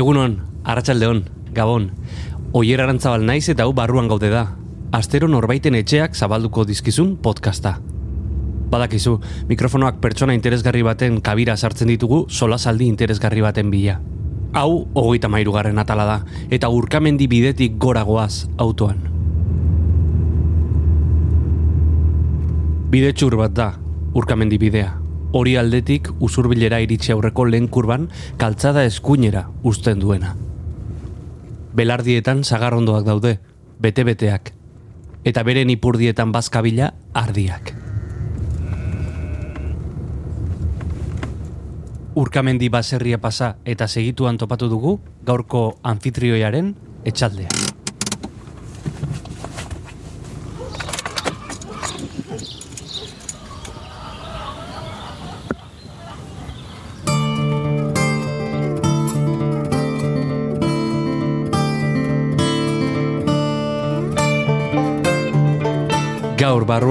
Egunon, arratsaldeon, gabon. Oier arantzabal naiz eta hau barruan gaude da. Astero norbaiten etxeak zabalduko dizkizun podcasta. Badakizu, mikrofonoak pertsona interesgarri baten kabira sartzen ditugu solasaldi interesgarri baten bila. Hau, hogeita mairugarren atala da, eta urkamendi bidetik goragoaz autoan. Bide txur bat da, urkamendi bidea. Hori aldetik usurbilera iritsi aurreko lehen kurban kaltzada eskuinera uzten duena. Belardietan sagarrondoak daude, bete-beteak. Eta beren ipurdietan bazkabila ardiak. Urkamendi baserria pasa eta segituan topatu dugu gaurko anfitrioiaren etxaldea.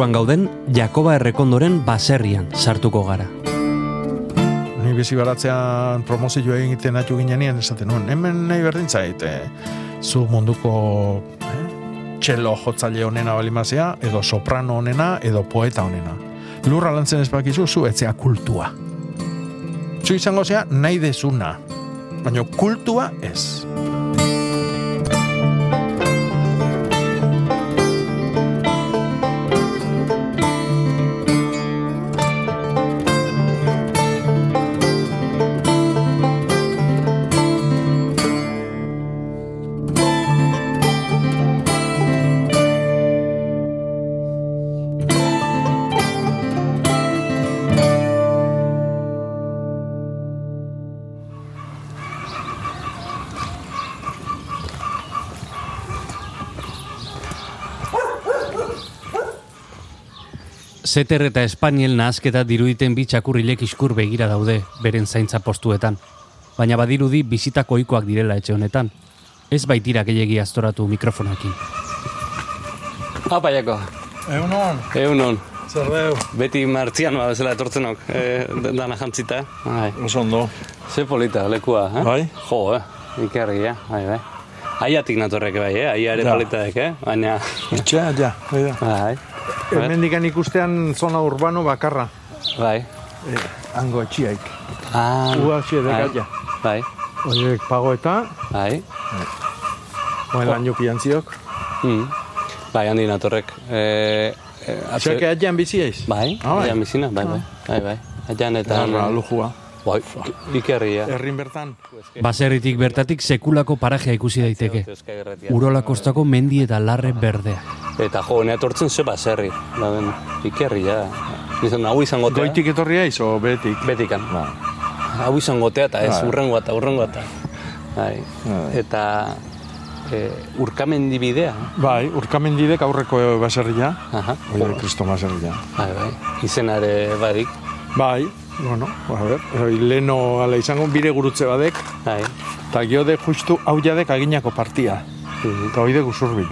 Barruan gauden Jakoba Errekondoren baserrian sartuko gara. Ni bizi baratzean promozio egiten atu ginean esaten nuen. Hemen nahi berdin zait, eh, zu munduko eh, txelo jotzaile honena balimazia, edo soprano honena, edo poeta honena. Lurra lantzen ez bakizu, zu etzea kultua. Zu izango zea nahi dezuna, baina kultua ez. Zeter eta Espaniel nahazketa diruditen bi txakurrilek iskur begira daude beren zaintza postuetan. Baina badirudi bizitako ohikoak direla etxe honetan. Ez baitira gehiegi astoratu mikrofonakin. Apa, Jako. Egunon, Egunon. zer deu? Beti martzianoa bezala etortzenok, e, dana jantzita. Bai. Oso ondo. Ze polita, lekua, eh? Bai. Jo, eh? Ikerri, eh? Bai, bai. Aiatik natorrek bai, eh? Aia ere Ja. politaek, eh? Baina... Etxea, ja, bai da. Bai, Hemendikan ikustean zona urbano bakarra. bai. Eh, hango etxiaik. Ah, Ua xe bai. dekatja. Bai, Horiek pago eta, bai. moen lan jupian ziok. Mm. Bai, handi natorrek. E, e, atze- Zerke atjean bizi eiz? Bai, Ah, bai. bizina, bai, bai. Bai, bai. Aian eta... Eta lujua. Bai, ikerria. Herrin bertan. Baserritik bertatik sekulako parajea ikusi daiteke. Urola kostako mendi eta larre berdea. Eta jo, nea tortzen ze baserri. Da ben, ikerria. Nizan, hau izango tea. Goitik etorri aiz, o betik? Betikan. Ba. Hau izango tea, eta ez Bai. urrengo eta urrengo eta. Bai. Bai. Eta e, urkamendi bidea. Bai, urkamendidek aurreko baserria. Aha. Oie, kristo baserria. Bai, bai. Izenare badik. Bai, bueno, a ver, leno ala izango bire gurutze badek, Bai. eta geode justu hau jadek aginako partia. Eta hoide guzurbil.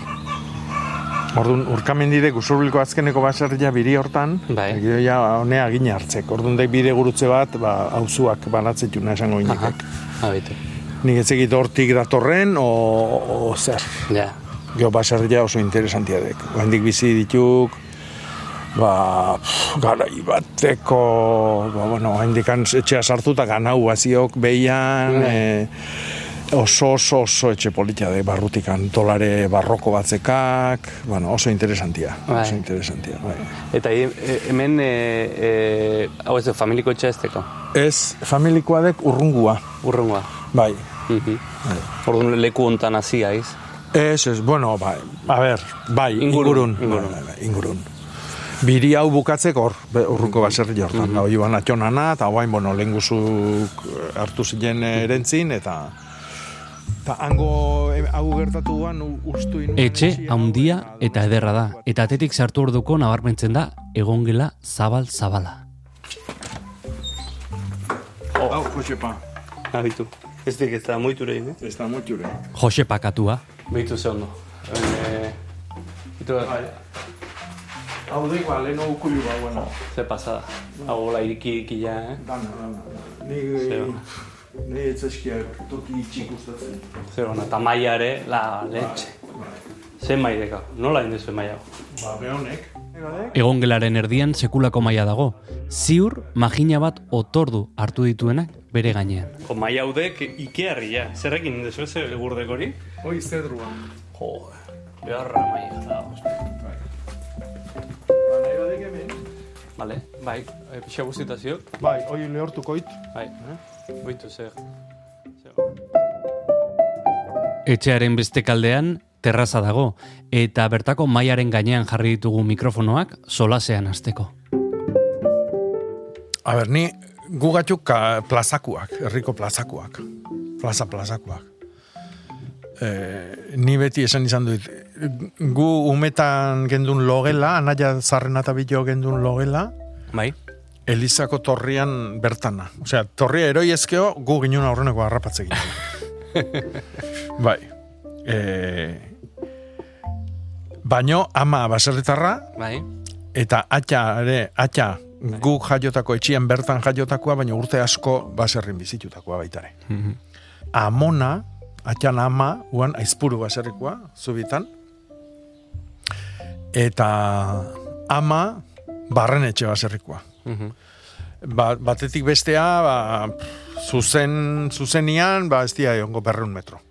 Orduan, urkamendidek guzurbilko azkeneko baserria biri hortan, Bai. ja honea agina hartzek. Orduan dek bide gurutze bat, ba, auzuak banatzetuna esango Aha. inekek. Ha, bite. Nik ez egit hortik datorren, o, o zer. Ja. Gero baserria oso interesantia dek. Oendik bizi dituk, ba, garai bateko, ba, bueno, oendikan etxea sartuta ganau haziok behian, e, oso oso oso etxe politia de barrutikan dolare barroko batzekak, bueno, oso interesantia, Bai. oso interesantia, bai. Eta e, e, hemen, e, e, hau ez familiko etxe ez teko. Ez, familikoa dek urrungua, Urrengoa. bai. Mhm. Orduan leku hontan hasi haiz. Ez, ez, bueno, bai, a ber, bai, Ingurun, ingurun, ingurun. Bai, bai, bai, ingurun. Biri hau bukatzeko hor, urruko baserri hortan, mm -hmm. da, atxonana, eta guain, bueno, lehen guzuk hartu ziren erentzin, eta eta hango eh, hau gertatu guan, u- ustu inu... Etxe handia eta ederra da, eta atetik sartu orduko nabarmentzen da egongela zabal-zabala. Hau, Josepa, Habitu. Ez dik ez da muitu rein, eh? ez da motxure. Jose pakatua, Behitu ze ondo. E, itu, Hau dek, ba, lehen ukulu ba, bueno. ze pasada. Hau la iriki iriki ja, eh? Dana, dana. Ni Zeba. Nei ez eskiak toki itxik gustatzen. Zer ona, eta maia ere, la letxe. Ze maideka, nola indezu maia? Ba, behonek. Egongelaren erdian sekulako maila dago. Ziur, magina bat otordu hartu dituenak bere gainean. Jo, maia haudek ikearria. Zerrekin indezu ez egurdek hori? Hoi zedrua. Jo, beharra maia da. Ba, badek hemen. Vale, bai, e, pixa guztitazio. Bai, hoi lehortuko it. Bai, boitu zer. Etxearen beste kaldean, terraza dago, eta bertako mailaren gainean jarri ditugu mikrofonoak solasean hasteko. A ber, ni gugatuk ka plazakuak, herriko plazakuak. Plaza plazakuak. E, ni beti esan izan dut, gu umetan gendun logela, anaia zarren eta bilo gendun logela, Bai? Elizako torrian bertana. Osea, torria eroi ezkeo, gu ginen aurreneko harrapatze ginen. bai. E, baino, ama baserritarra, Bai? eta atxa ere, atxa guk jaiotako etxian bertan jaiotakoa, baina urte asko baserrin bizitutakoa baitare. Amona, atxan ama, uan aizpuru baserrikoa, zubitan, eta ama barren etxe baserrikoa. Ba, batetik bestea, ba, zuzen, zuzenian, ba, ez dira egongo berreun metro.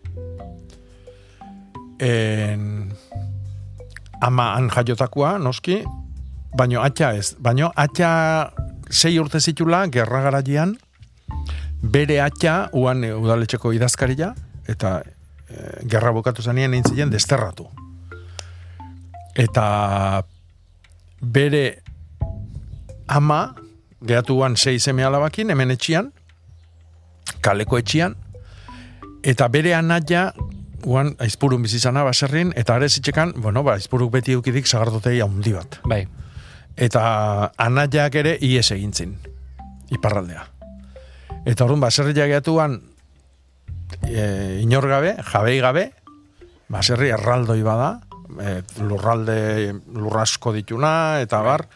En, ama han jaiotakoa, noski, baino atxa ez. Baino atxa sei urte zitula, gerra garaian, bere atxa, uan udaletxeko idazkaria, eta e, gerra bukatu zanean egin ziren desterratu. Eta bere ama, gehatuan sei seme alabakin, hemen etxian, kaleko etxian, eta bere anaia, uan aizpurun bizizana baserrin, eta are zitxekan, bueno, ba, aizpuruk beti eukidik sagardotei handi bat. Bai. Eta anaiak ere ies egintzin, iparraldea. Eta orduan, baserria gehatuan, e, inor gabe, jabei gabe, baserri erraldoi bada, e, lurralde lurrasko dituna, eta bar,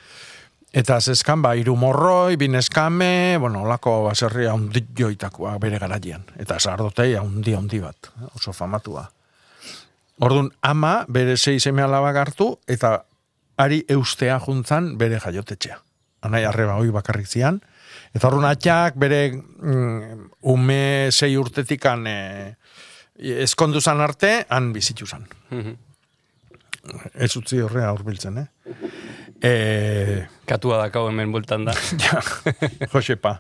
eta zeskan, ba, iru morroi, bineskame, bueno, olako baserri handi joitakoa bere garaian. Eta sardotei handi handi bat, oso famatua. Orduan, ama bere sei seme alabak hartu, eta ari eustea juntzan bere jaiotetxea. Anai arreba hoi bakarrik zian. Eta orduan atxak bere mm, ume sei urtetikan e, eskonduzan arte, han bizituzan. Ez utzi horrea urbiltzen, eh? E, Katua dakau hemen bultan da. ja, Josepa.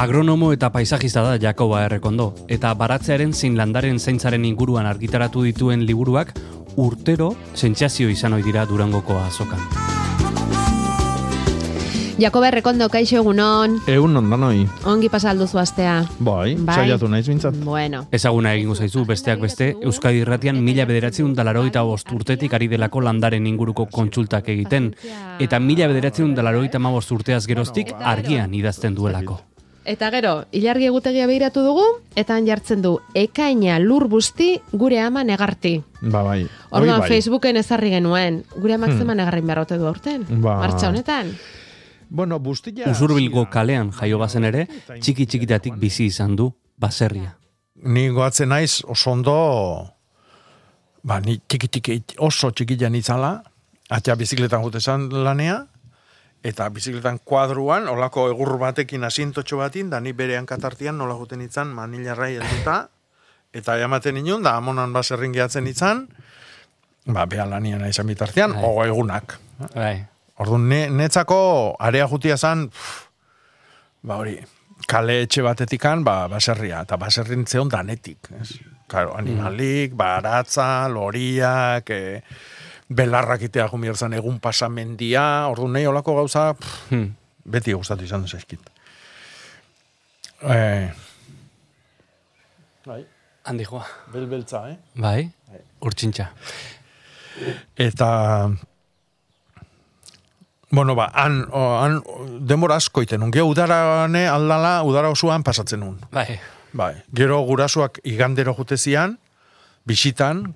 Agronomo eta paisajista da Jakoba Errekondo, eta baratzearen zein landaren zaintzaren inguruan argitaratu dituen liburuak urtero sentsazio izan ohi dira Durangoko azokan. Jakoba Errekondo, kaixo egunon, Egun ondanoi. ongi pasalduzu astea. Bai, Bai. saiatu naiz bintzat. Bueno, Ezaguna egingo zaizu besteak beste, Euskadi Irratian mila bederatzeun dalaroita bost urtetik ari delako landaren inguruko kontsultak egiten, eta mila bederatzeun dalaroita mabost urteaz geroztik argian idazten duelako. eta gero, ilargi egutegia behiratu dugu, eta han jartzen du, ekaina lur busti gure ama negarti. Ba, bai. Orduan bai. Facebooken ezarri genuen, gure amak zeman negarrin beharrote du aurten. Ba. Martxa honetan. Bueno, bustilla... Usurbilgo kalean jaio bazen ere, txiki txikitatik bizi izan du baserria. Ni goatzen naiz oso ondo, ba, ni txiki txiki, oso txikian itzala, atxa bizikletan jute zan lanea, eta bizikletan kuadruan, olako egur batekin asintotxo batin, da ni bere hankatartian nola juten itzan manilarrai helduta, eta jamaten inun, da amonan baserrin gehatzen itzan, ba, beha lanian izan bitartean, ogo egunak. Bai. Orduan, ne, netzako area jutia zan, pff, ba hori, kale etxe batetikan, ba, baserria, eta baserrin zeon danetik. Ez? Claro, animalik, baratza, loriak, e, belarrak itea jumierzan egun pasamendia, orduan nahi olako gauza, pff, Hmm. beti gustatu izan duz eskit. Eh, bai, Handi joa. belbeltza, eh? Bai, urtsintxa. Eta Bueno, ba, han, o, han denbora asko iten nun. Gero udarane aldala, udara osoan pasatzen nun. Bai. Bai. Gero gurasuak igandero jutezian, bisitan,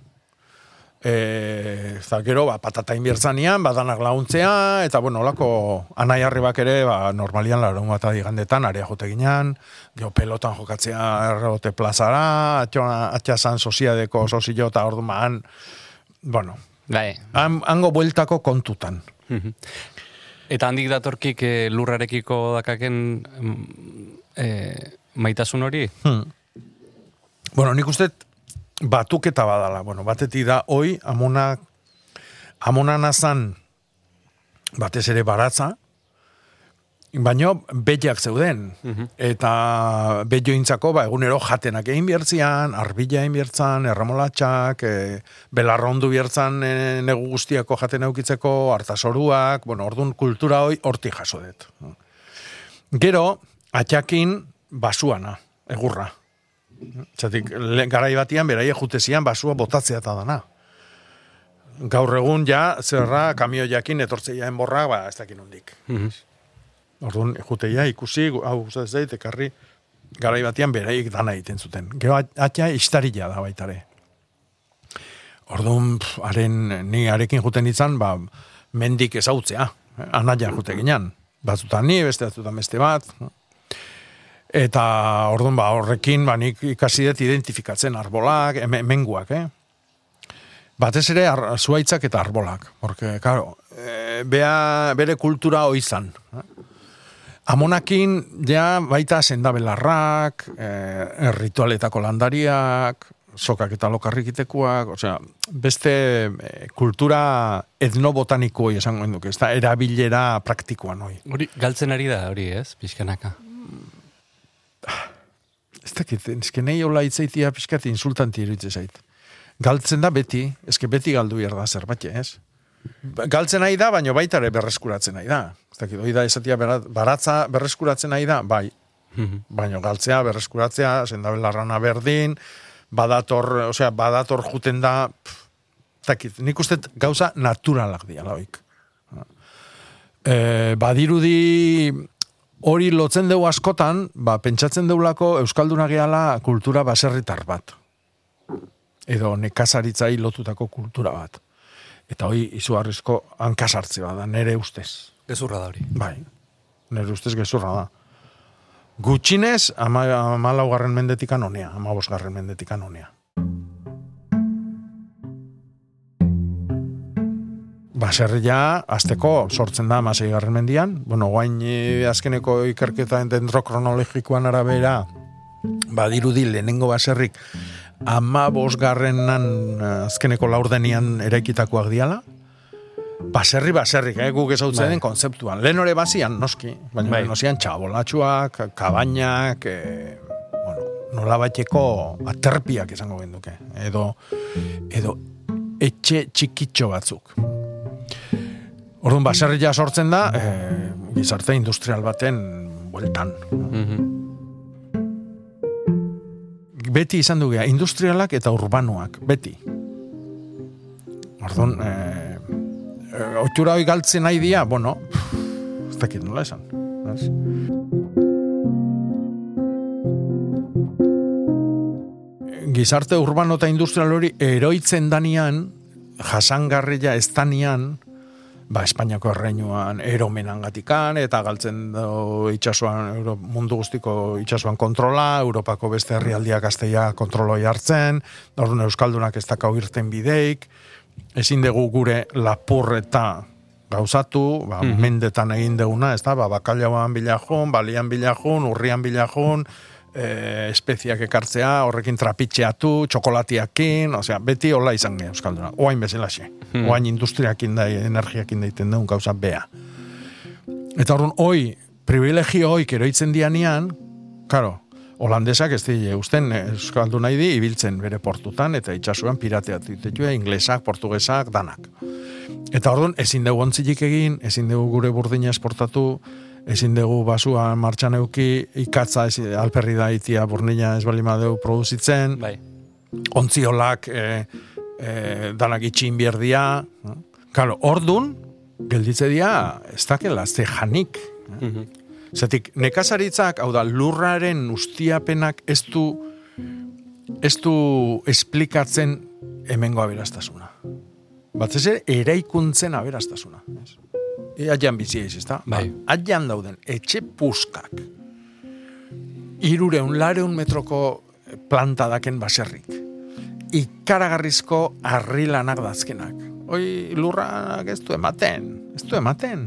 E, eta gero, ba, patata inbiertzanian, badanak launtzea, eta bueno, olako anai arribak ere, ba, normalian larun bat adigandetan, area jote ginean, gero pelotan jokatzea errote plazara, atxasan soziadeko sozio eta orduan, bueno, Bai. han, hango bueltako kontutan. Eta handik datorkik eh, lurrarekiko dakaken eh, maitasun hori? Hmm. Bueno, nik uste batuketa badala. Bueno, batetik da, hoi, amona, amona nazan batez ere baratza, baino betiak zeuden. Eta betiointzako, ba, egunero jatenak egin biertzian, arbila egin biertzan, erramolatxak, e, belarrondu biertzan e, negu guztiako jaten eukitzeko, hartasoruak, bueno, orduan kultura hoi horti jaso dut. Gero, atxakin basuana, egurra. Zatik, garai batian, beraie jutezian basua botatzea eta dana. Gaur egun ja, zerra, kamio jakin etortzeia enborra, ba, ez dakin hondik. Orduan, juteia ikusi, hau gustatzen zait, ekarri, garai batean beraiek dana egiten zuten. Gero at- atia istaria da baitare. Orduan, haren, ni arekin juten izan, ba, mendik ezautzea. Anaia jute ginen. Batzutan ni, beste batzutan beste bat. Eta orduan, ba, horrekin, ba, nik ikasi dut identifikatzen arbolak, hemenguak, eh? Batez ere ar, zuaitzak eta arbolak. Porque, claro, e, bea, bere kultura oizan. Eh? Amonakin, ja, baita sendabelarrak, e, ritualetako landariak, sokak eta lokarrikitekoak, osea, beste e, kultura etnobotaniko esango duke, ez da, erabilera praktikoan hoi. Hori, galtzen ari da, hori, ez? Pixkanaka. Ez dakit, eske nahi hola itzaitia pixkat insultanti iruditzen zait. Galtzen da beti, eske beti galdu da zerbait, ez? Galtzen nahi da, baina baita ere berreskuratzen nahi da. Ez dakit, hoi da esatia baratza berreskuratzen nahi da, bai. Baina galtzea, berreskuratzea, sendabelarrana berdin, badator, osea, badator juten da, pff, dakit, nik uste gauza naturalak diala hoik. E, badirudi hori lotzen dugu askotan, ba, pentsatzen deulako Euskalduna gehala kultura baserritar bat. Edo nekazaritzai lotutako kultura bat. Eta hoi izugarrizko hankasartze bada, nere ustez. Gezurra da hori. Bai, nere ustez gezurra da. Gutxinez, ama, amalaugarren mendetikan honea, amabosgarren mendetikan honea. Baserria, azteko, sortzen da amasei garren mendian. Bueno, guain eh, azkeneko ikerketa dendrokronologikoan arabera, badirudi lehenengo baserrik ama bosgarrenan eh, azkeneko laurdenian eraikitakoak diala. Baserri, baserrik, eh, guk ezautzen den konzeptuan. Lehen hori bazian, noski, baina Bai. bai. nozian txabolatxuak, kabainak, e, bueno, nola baiteko aterpiak izango genduke. Edo, edo etxe txikitxo batzuk. Orduan, baserria sortzen da, e, gizarte industrial baten bueltan. Beti izan du gea, industrialak eta urbanoak, beti. Orduan, e, e, otxura hoi galtzen nahi dia, bueno, ez dakit nola esan. ez? Gizarte urbano eta industrial hori eroitzen danian, jasangarria ez danian, ba, Espainiako erreinuan eromenan gatikan, eta galtzen do itxasuan, Euro, mundu guztiko itxasuan kontrola, Europako beste herrialdiak gazteia kontroloi hartzen, orduan Euskaldunak ez dakau irten bideik, ezin dugu gure lapur eta gauzatu, ba, mendetan egin deguna, ez da, ba, bakailaoan bilajun, balian bilajun, urrian bilajun, e, espeziak ekartzea, horrekin trapitxeatu, txokolatiakin, osea, beti hola izan gehi Euskalduna. Oain bezalaxe. Oain industriakin da, energiakin daiten dugun gauza bea. Eta orduan, hoi, privilegio hoik eroitzen dianian, karo, holandesak ez dile, usten Euskaldu nahi di, ibiltzen bere portutan, eta itxasuan pirateatu ditetue, inglesak, portugesak, danak. Eta orduan, ezin dugu ontzilik egin, ezin dugu gure burdina esportatu, ezin dugu basua martxan euki, ikatza ez, alperri da itia burdina ez balima dugu produzitzen, Bai. ontziolak e, e, danak itxin bierdia. Kalo, ordun, gelditze dia, ez dakela, ze janik. Zatik, nekazaritzak, hau da, lurraren ustiapenak ez du, ez du esplikatzen hemengo aberastasuna. Batez ere, eraikuntzen aberastasuna. Ez? E, Aian eiz, ezta? Bai. Ba, Aian dauden, etxe puskak. Irureun, lareun metroko planta daken baserrik. Ikaragarrizko arrilanak dazkenak. Hoi lurrak ez du ematen, ez du ematen.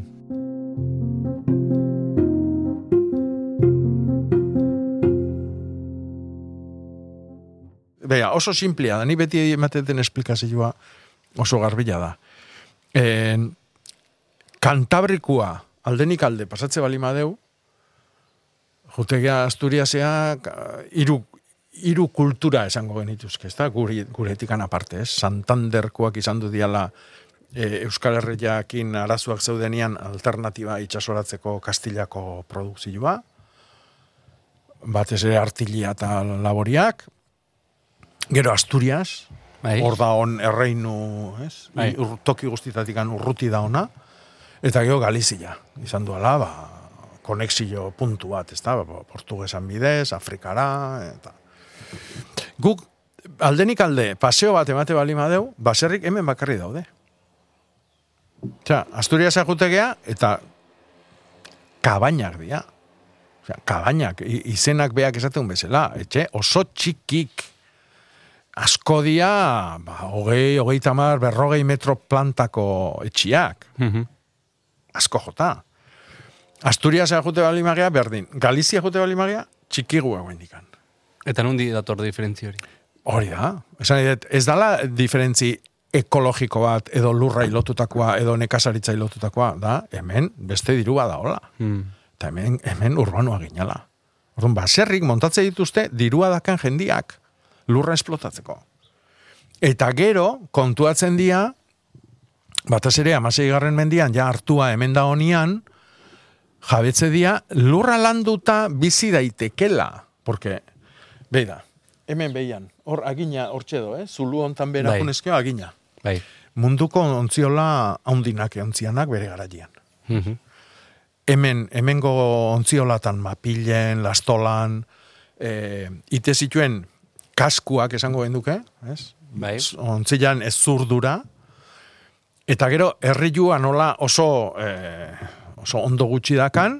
Bea, oso simplea da, ni beti ematen esplikazioa oso garbila da. En, kantabrikua aldenik alde pasatze bali madeu, jutegia Asturiasea hiru hiru kultura esango genituzke, ezta? Gure guretikan aparte, ez? Santanderkoak izan du diala e, Euskal Herriakin arazoak zeudenian alternatiba itsasoratzeko Kastilako produkzioa. Batez ere artilia eta laboriak. Gero Asturias, Bai. hor da on erreinu, ez? Bai. Ur, toki guztitatikan urruti da ona. Eta gero Galizia, izan duela, ba, konexio puntu bat, ez da, ba, portugesan bidez, Afrikara, eta... Guk, aldenik alde, paseo bat emate bali madeu, baserrik hemen bakarri daude. Osea, Asturias ajutegea, eta kabainak dira. Osea, kabainak, izenak beak esaten bezala, etxe, oso txikik, asko dia, ba, hogei, hogei tamar, berrogei metro plantako etxiak Mhm. Asko jota. Asturias jute bali magia, berdin. Galizia jute bali magia, txikigu egoen dikan. Eta nundi dator diferentzia hori. Hori da. Esan ez dala diferentzi ekologiko bat, edo lurra ilotutakoa, edo nekazaritza ilotutakoa, da, hemen beste dirua da hola. Hmm. Eta hemen, hemen urbanua ginala. Orduan, baserrik montatze dituzte, dirua dakan jendiak lurra esplotatzeko. Eta gero, kontuatzen dia, batez ere, amasei garren mendian, ja hartua hemen da honian, jabetze dia, lurra landuta bizi daitekela. Porque, beida, hemen behian, hor agina hor txedo, eh? Zulu hontan bera Bai. junezkeo agina. Bai. Munduko ontziola haundinak ontzianak bere garaian Mhm. hemen, hemengo ontziolatan mapilen, lastolan, e, ite zituen kaskuak esango genduke, ez? Bai. Ontzilan ez zurdura, eta gero herrilua nola oso, e, oso ondo gutxi dakan,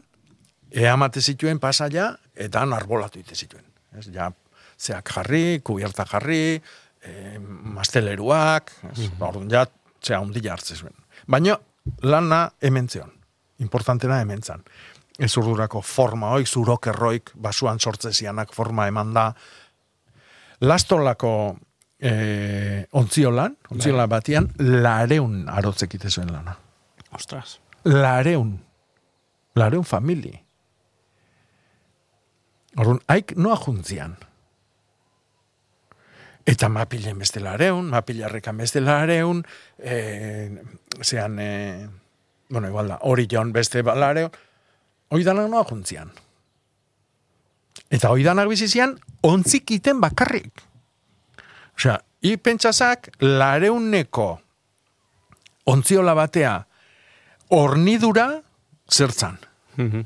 eamate zituen pasaia, eta han arbolatu ite zituen. Ez? Ja, zeak jarri, kubierta jarri, e, masteleruak, ez? Ba, orduan, ja, zea ondila hartze zuen. Baina, lana hemen zeon. Importantena hemen zan. Ez urdurako forma hoik, zurokerroik, basuan sortze zianak forma eman da. Lastolako e, ontziolan, ontziola batian, lareun arotzek ite zuen lana. Ostras. Lareun. Lareun famili. Orduan, haik noa juntzian. Eta mapilen beste lareun, mapilarrekan beste lareun, e, zean, e, bueno, igual da, hori joan beste ba- lareun, hoi danak noa juntzian. Eta hoi danak bizizian, ontzik iten bakarrik. Osea, hi pentsazak lareuneko ontziola batea hornidura zertzan. Mhm.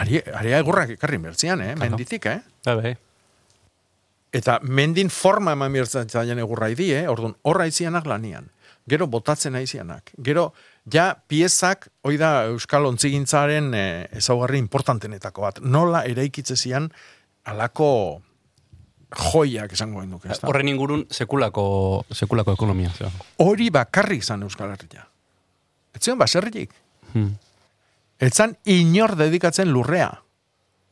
Ari, ari egurrak ekarri bertzian, eh? Menditik, eh? Bai, bai. Eta mendin forma eman bertzen zaien egurra idi, eh? Orduan, horra izianak lanian. Gero botatzen aizianak. Gero, ja, piezak, hoi da Euskal Ontzigintzaren eh, ezaugarri importantenetako bat. Nola eraikitze zian alako joiak esango genduke. ezta? Horren ingurun sekulako, sekulako ekonomia. Zera. Hori bakarrik zan Euskal Herria. Ez zion baserrik. Hmm. Etzan inor dedikatzen lurrea.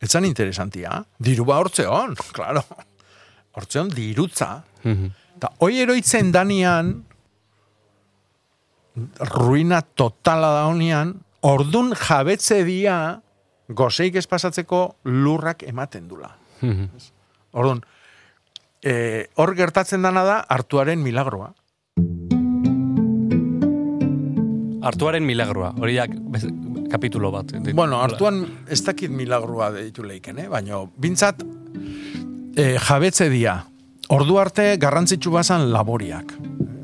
Etzan interesantia. Dirua hortzeon, claro. Hortzeon dirutza. Eta hoi eroitzen danian, ruina totala da honian, ordun jabetze dia gozeik ez pasatzeko lurrak ematen dula. Mhm. Orduan, e, hor gertatzen dana da hartuaren milagroa. Artuaren milagroa. Hori bez- kapitulo bat. Bueno, hartuan ez dakit milagroa deitu leiken, eh? baina bintzat e, jabetze dia. Ordu arte garrantzitsu bazan laboriak.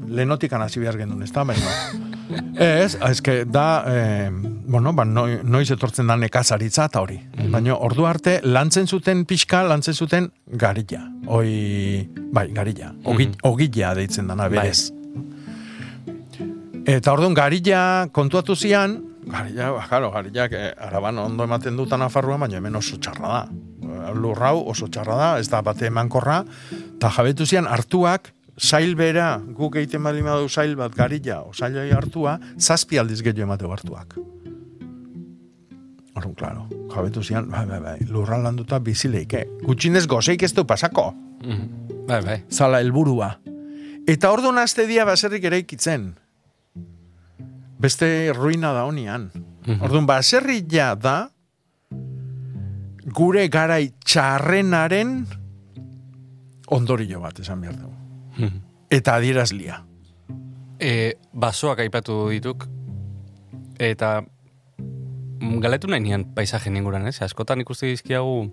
Lenotik hasi behar gendun, ez da? Baina Ez, eske da, eh, bueno, ba, noi- noiz etortzen da nekazaritza eta hori. Baina ordu arte lantzen zuten pixka, lantzen zuten garilla. Oi, bai, garilla. Ogi, Ogila deitzen dana berez. Eta orduan garilla kontuatu zian, garilla, ba, claro, garillak eh, araban ondo ematen dutan afarrua, baina hemen oso txarra da. Lurrau oso txarra da, ez da bate emankorra, eta jabetu zian hartuak, sail bera, guk egiten baldin badu sail bat garilla, o hartua, zazpi aldiz gehiago emateu hartuak. Orduan, klaro, jabetu zian, bai, bai, bai, lurra landuta bizileike. Gutxinez gozeik ez du pasako Bai, bai. zala helburua. Eta orduan azte dia baserrik eraikitzen. Beste ruina da honian. Orduan baserri ja da gure garai txarrenaren ondorio bat esan behar dugu. Eta adierazlia. E, basoak aipatu dituk, eta galetu nahi nian paisaje inguran, ez? Askotan ikuste dizkiagu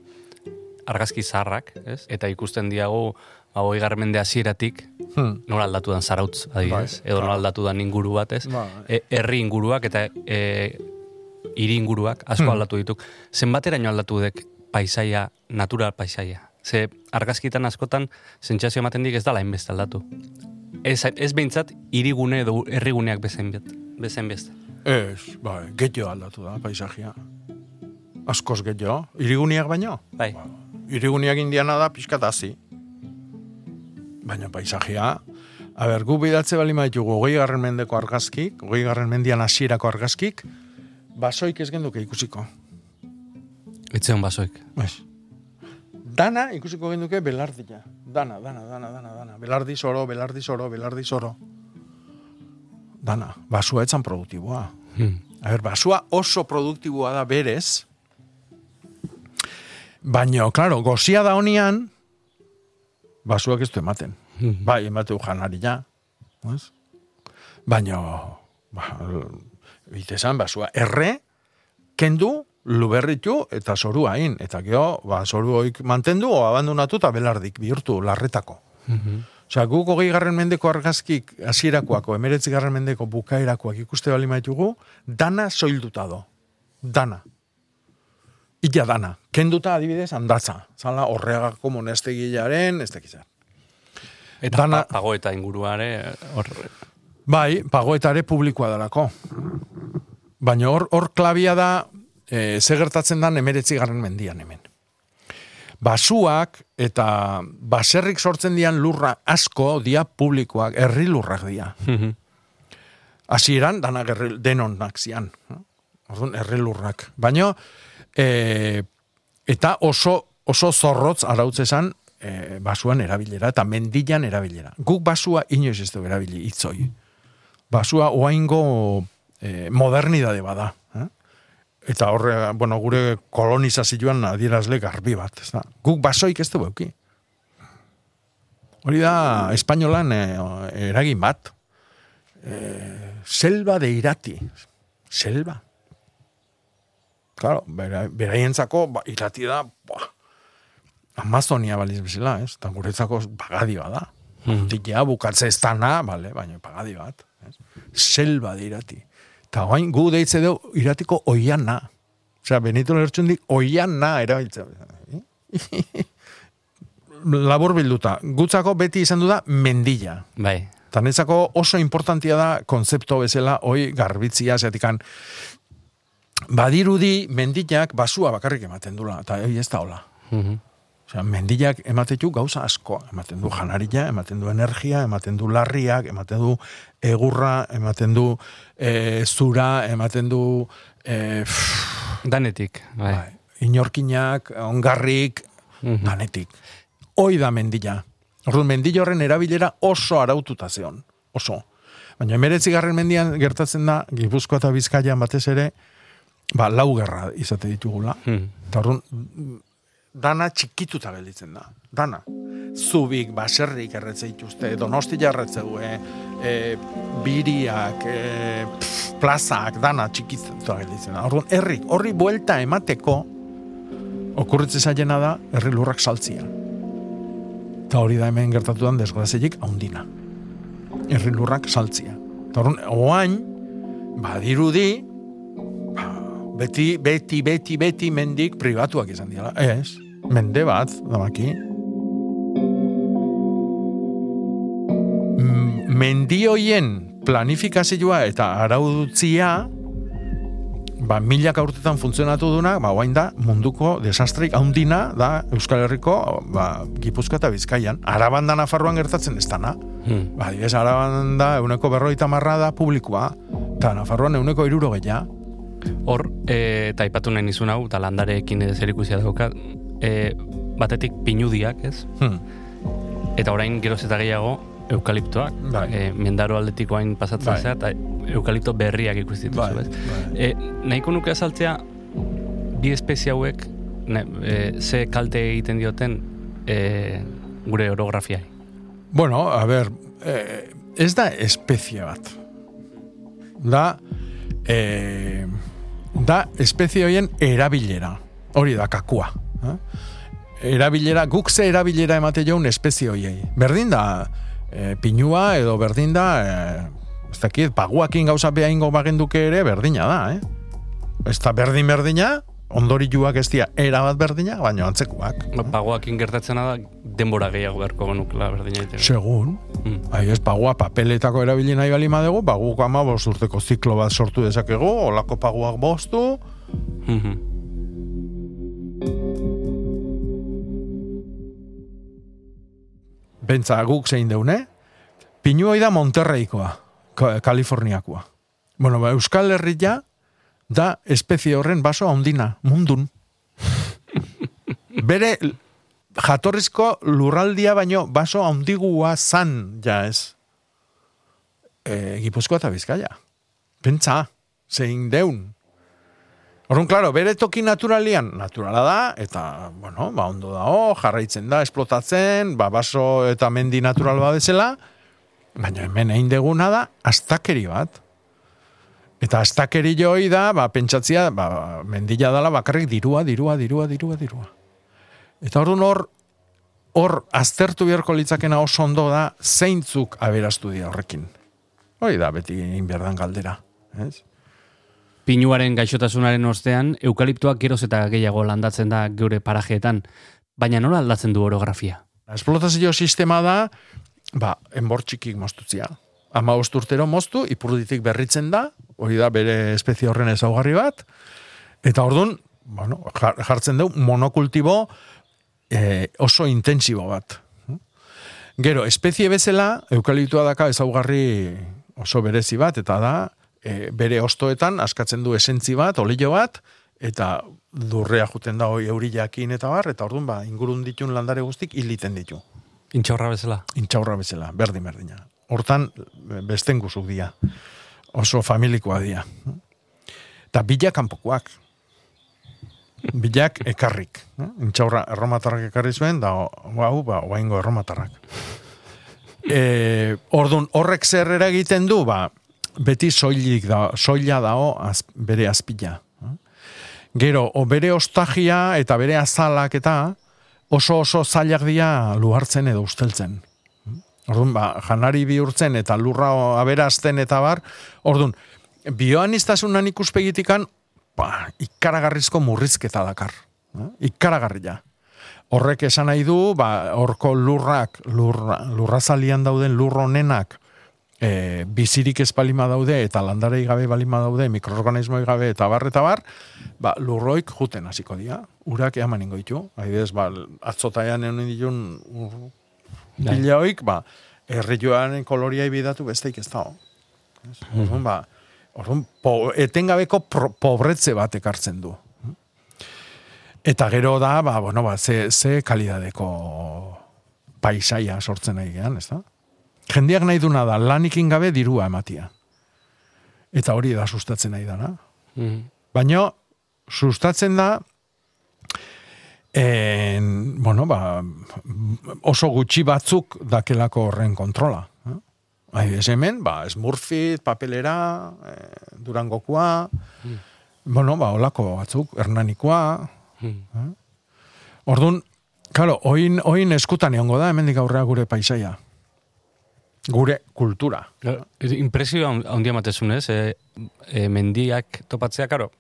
argazki zaharrak, ez? Eta ikusten diagu, ba, hoi garmende hasieratik Hmm. nola aldatu dan zarautz, adibidez, Bai, edo nola aldatu dan inguru bat, ez? Bai. E, herri inguruak eta e, hiri inguruak asko Hmm. aldatu dituk. Zenbateraino aldatu dek paisaia, natural paisaia? Ze argazkitan askotan sentsazio ematen dik ez dala hainbeste aldatu. Ez, ez behintzat hirigune edo herriguneak bezain bet, bezain beste. Ez, bai, getio aldatu da, paisajia. Askoz getio, iriguniak baino. Bai. Iriguniak indiana da pixkat hazi. Baina paisajia, a ber, gu bidatze bali maitugu, goi garren mendeko argazkik, goi garren mendian hasierako argazkik, basoik ez genduke ikusiko. Etzeon basoik. Ez. Dana ikusiko genduke belardila. Dana, dana, dana, dana, dana. Belardi zoro, belardi zoro, belardi zoro. Dana, basua etzan produktiboa. Hmm. A ber, basua oso produktiboa da berez, baina, klaro, gozia da honian, basuak ez du ematen. Bai, emateu janaria. Ez? Baina, ba, bitesan, basua, erre, kendu, luberritu eta zoru hain. Eta geho, ba, zoru hoik mantendu, o abandonatu eta belardik bihurtu, larretako. Osea, guk hogei garren mendeko argazkik hasierakoako, emeretzi garren mendeko bukaerakoak ikuste bali maitugu, dana soilduta do. Dana. Illa dana. Kenduta adibidez handatza. Zala horregako monestegilaren, ez dakizar. Eta Dana- pa, pago eta inguruare, hor, Bai, pagoetare publikoa dalako. Baina hor, hor klabia da, e, ze gertatzen da emeretzi garren mendian hemen. Basuak eta baserrik sortzen dian lurra asko dia publikoak, herri lurrak dia. Hasieran dana gerri, denonak zian. Orduan, herri lurrak. Baina, e, eta oso, oso zorrotz arautzezan e, basuan erabilera eta mendilan erabilera. Guk basua inoiz ez dugu erabili itzoi. Basua oaingo e, modernidade bada. Eh? Eta horre, bueno, gure kolonizazioan adierazle garbi bat. Ez da? Guk basoik ez dugu euki. Hori da, espainolan e, eragin bat. E, selva de irati. Selva. Claro, bera, beraientzako ba, irati da, buah, Amazonia baliz bezala, ez? Eta guretzako pagadi da. Hmm. Dikea bukatze ez dana, bale, baina pagadi bat. Ez? Selva de irati. Eta guain gu deitze dugu iratiko oiana. Osea, Benito Lertxundik oiana erabiltzen. Labor bilduta. Gutzako beti izan du da mendilla. bai. Eta netzako oso importantia da konzepto bezala hoi garbitzia, zeatikan badirudi mendillak basua bakarrik ematen dula, eta hoi ez da hola. Mhm. Osea, mendillak ematen du gauza asko, ematen du janaria, ematen du energia, ematen du larriak, ematen du egurra, ematen du e, zura, ematen du e, Danetik, bai. bai, inorkinak, ongarrik, Mhm. danetik. Hoi da mendilla. Orduan, mendilla horren erabilera oso araututa zeon. Oso. Baina emeretzi garren mendian gertatzen da, Gipuzkoa eta Bizkaian batez ere, ba, lau gerra izate ditugula. Hmm. Eta orduan, dana txikituta gelditzen da. Dana. Zubik, baserrik erretze dituzte, donostia erretzeu, e, e, biriak, e, pff, plazak, dana txikituta gelditzen da. Orduan, herri, horri buelta emateko, okurritze zailena da, herri lurrak saltzia. Eta hori da hemen gertatudan desgrazilik haundina. Herri lurrak saltzia. Eta orduan, oain, badirudi, ba, beti, beti, beti, beti mendik pribatuak izan dira. Ez, mende bat, damaki. Mendioien planifikazioa eta araudutzia, ba, milaka urtetan funtzionatu duna, ba, guain da, munduko desastrik haundina da Euskal Herriko, ba, Gipuzkoa eta Bizkaian. Araban da Nafarroan gertatzen ez dana. Hmm. Ba, adibidez, araban da, euneko berroita marra da publikoa, eta Nafarroan euneko iruro gehiago. Hor, e, eta aipatu nahi nizun hau, eta landareekin zer ikusia dauka, e, batetik pinudiak, ez? Hmm. Eta orain geroz eta gehiago, eukaliptoak. Bai. E, mendaro aldetiko hain pasatzen Bai. zera, eta eukalipto berriak ikusi dituzu, Bai, ez? bai. E, nahiko nuke azaltzea, bi espezie hauek, ne, e, ze kalte egiten dioten e, gure orografiai. Bueno, a ber, eh, ez da espezie bat. Da, eh, da espezie horien erabilera. Hori da, kakua. Eh? Erabilera, guk ze erabilera emate jaun espezie horiei. Berdin da, eh, pinua edo berdin da, eh, ez dakit, paguakin gauza behaingo bagenduke ere, berdina da, eh? Ez da berdin berdina, ondorituak ez dira erabat berdina, baina antzekoak. Ba, Pagoakin gertatzena da, denbora gehiago beharko genukela berdina egiteko. Segun, Mm. Bai, ez, pagua papeletako erabili nahi bali madegu, paguak ama bost urteko ziklo bat sortu dezakegu, olako paguak bostu, Mhm. Bentsa guk zein deune, pinuoi da Monterreikoa, Ka- Kaliforniakoa. Bueno, ba, Euskal Herria da espezie horren baso handina, mundun. Bere jatorrizko lurraldia baino baso handigua zan, ja ez. E, Gipuzkoa eta Bizkaia. Pentsa, zein deun. Orrun, klaro, bere toki naturalian, naturala da, eta, bueno, ba, ondo dago, jarraitzen da, esplotatzen, ba, baso eta mendi natural badezela, baina hemen egin deguna da, astakeri bat. Eta astakeri joi da, ba, pentsatzia, ba, mendila dala bakarrik dirua, dirua, dirua, dirua, dirua. Eta orduan hor, hor aztertu beharko litzakena oso ondo da, zeintzuk aberastu dira horrekin. Hori da, beti egin behar dan galdera. Ez? Pinuaren gaixotasunaren ostean, eukaliptoak geroz eta gehiago landatzen da geure parajeetan, baina nola aldatzen du orografia? Esplotazio sistema da, ba, enbor txikik moztutzia. Ama urtero moztu, ipurditik berritzen da, hori da bere espezie horren ezaugarri bat, eta orduan, bueno, jar- jartzen du monokultibo eh, oso intensibo bat. Gero, espezie bezala, eukaliptua daka ezaugarri oso berezi bat, eta da, e, bere ostoetan askatzen du esentzi bat, olio bat, eta durrea juten da hoi eurilakin eta bar, eta orduan ba, ingurun ditun landare guztik hiliten ditu. Intxaurra bezala. Intxaurra bezala, berdin berdina. Hortan, besten guzuk dia. Oso familikoa dia. Eta bila kanpokoak. Bilak ekarrik. Intxaurra erromatarrak ekarri zuen, da, hau, ba, oaingo erromatarrak. E, ordun horrek zer eragiten du, ba, beti soilik da, soila dao az, bere azpila. Gero, o bere ostagia eta bere azalak eta oso oso zailak dira luhartzen edo usteltzen. Orduan, ba, janari bihurtzen eta lurra aberazten eta bar, orduan, bioanistasunan ikuspegitikan, ba, ikaragarrizko murrizketa dakar. Ikaragarria. Horrek esan nahi du, ba, horko lurrak, lurra, lurrazalian dauden lur honenak, e, bizirik ez balima daude eta landarei gabe balima daude, mikroorganismoi gabe eta bar eta bar, ba, lurroik juten hasiko dira. Urak eaman ingo ditu. Adibidez, ba, atzotaian egon ditun ur- Bai. ba, errioaren koloriai bidatu besteik ez dago. Ez? Orduan, ba, orduan, po, etengabeko pro, pobretze bat ekartzen du. Eta gero da, ba, bueno, ba, ze, ze kalidadeko paisaia sortzen nahi gehan, ez da? Jendiak nahi duna da, lanikin gabe dirua ematia. Eta hori da sustatzen nahi dana. Mhm. Baina, sustatzen da, en, bueno, ba, oso gutxi batzuk dakelako horren kontrola. Eh? Adibidez hemen, ba, Smurfit, papelera, eh, Durangokoa, bueno, ba, olako batzuk, Hernanikoa, Mhm. Orduan, claro, oin, oin eskutan egongo da, hemendik aurrea gure paisaia. Gure kultura. Impresio handia matezun ez, e, e, mendiak topatzea, karo,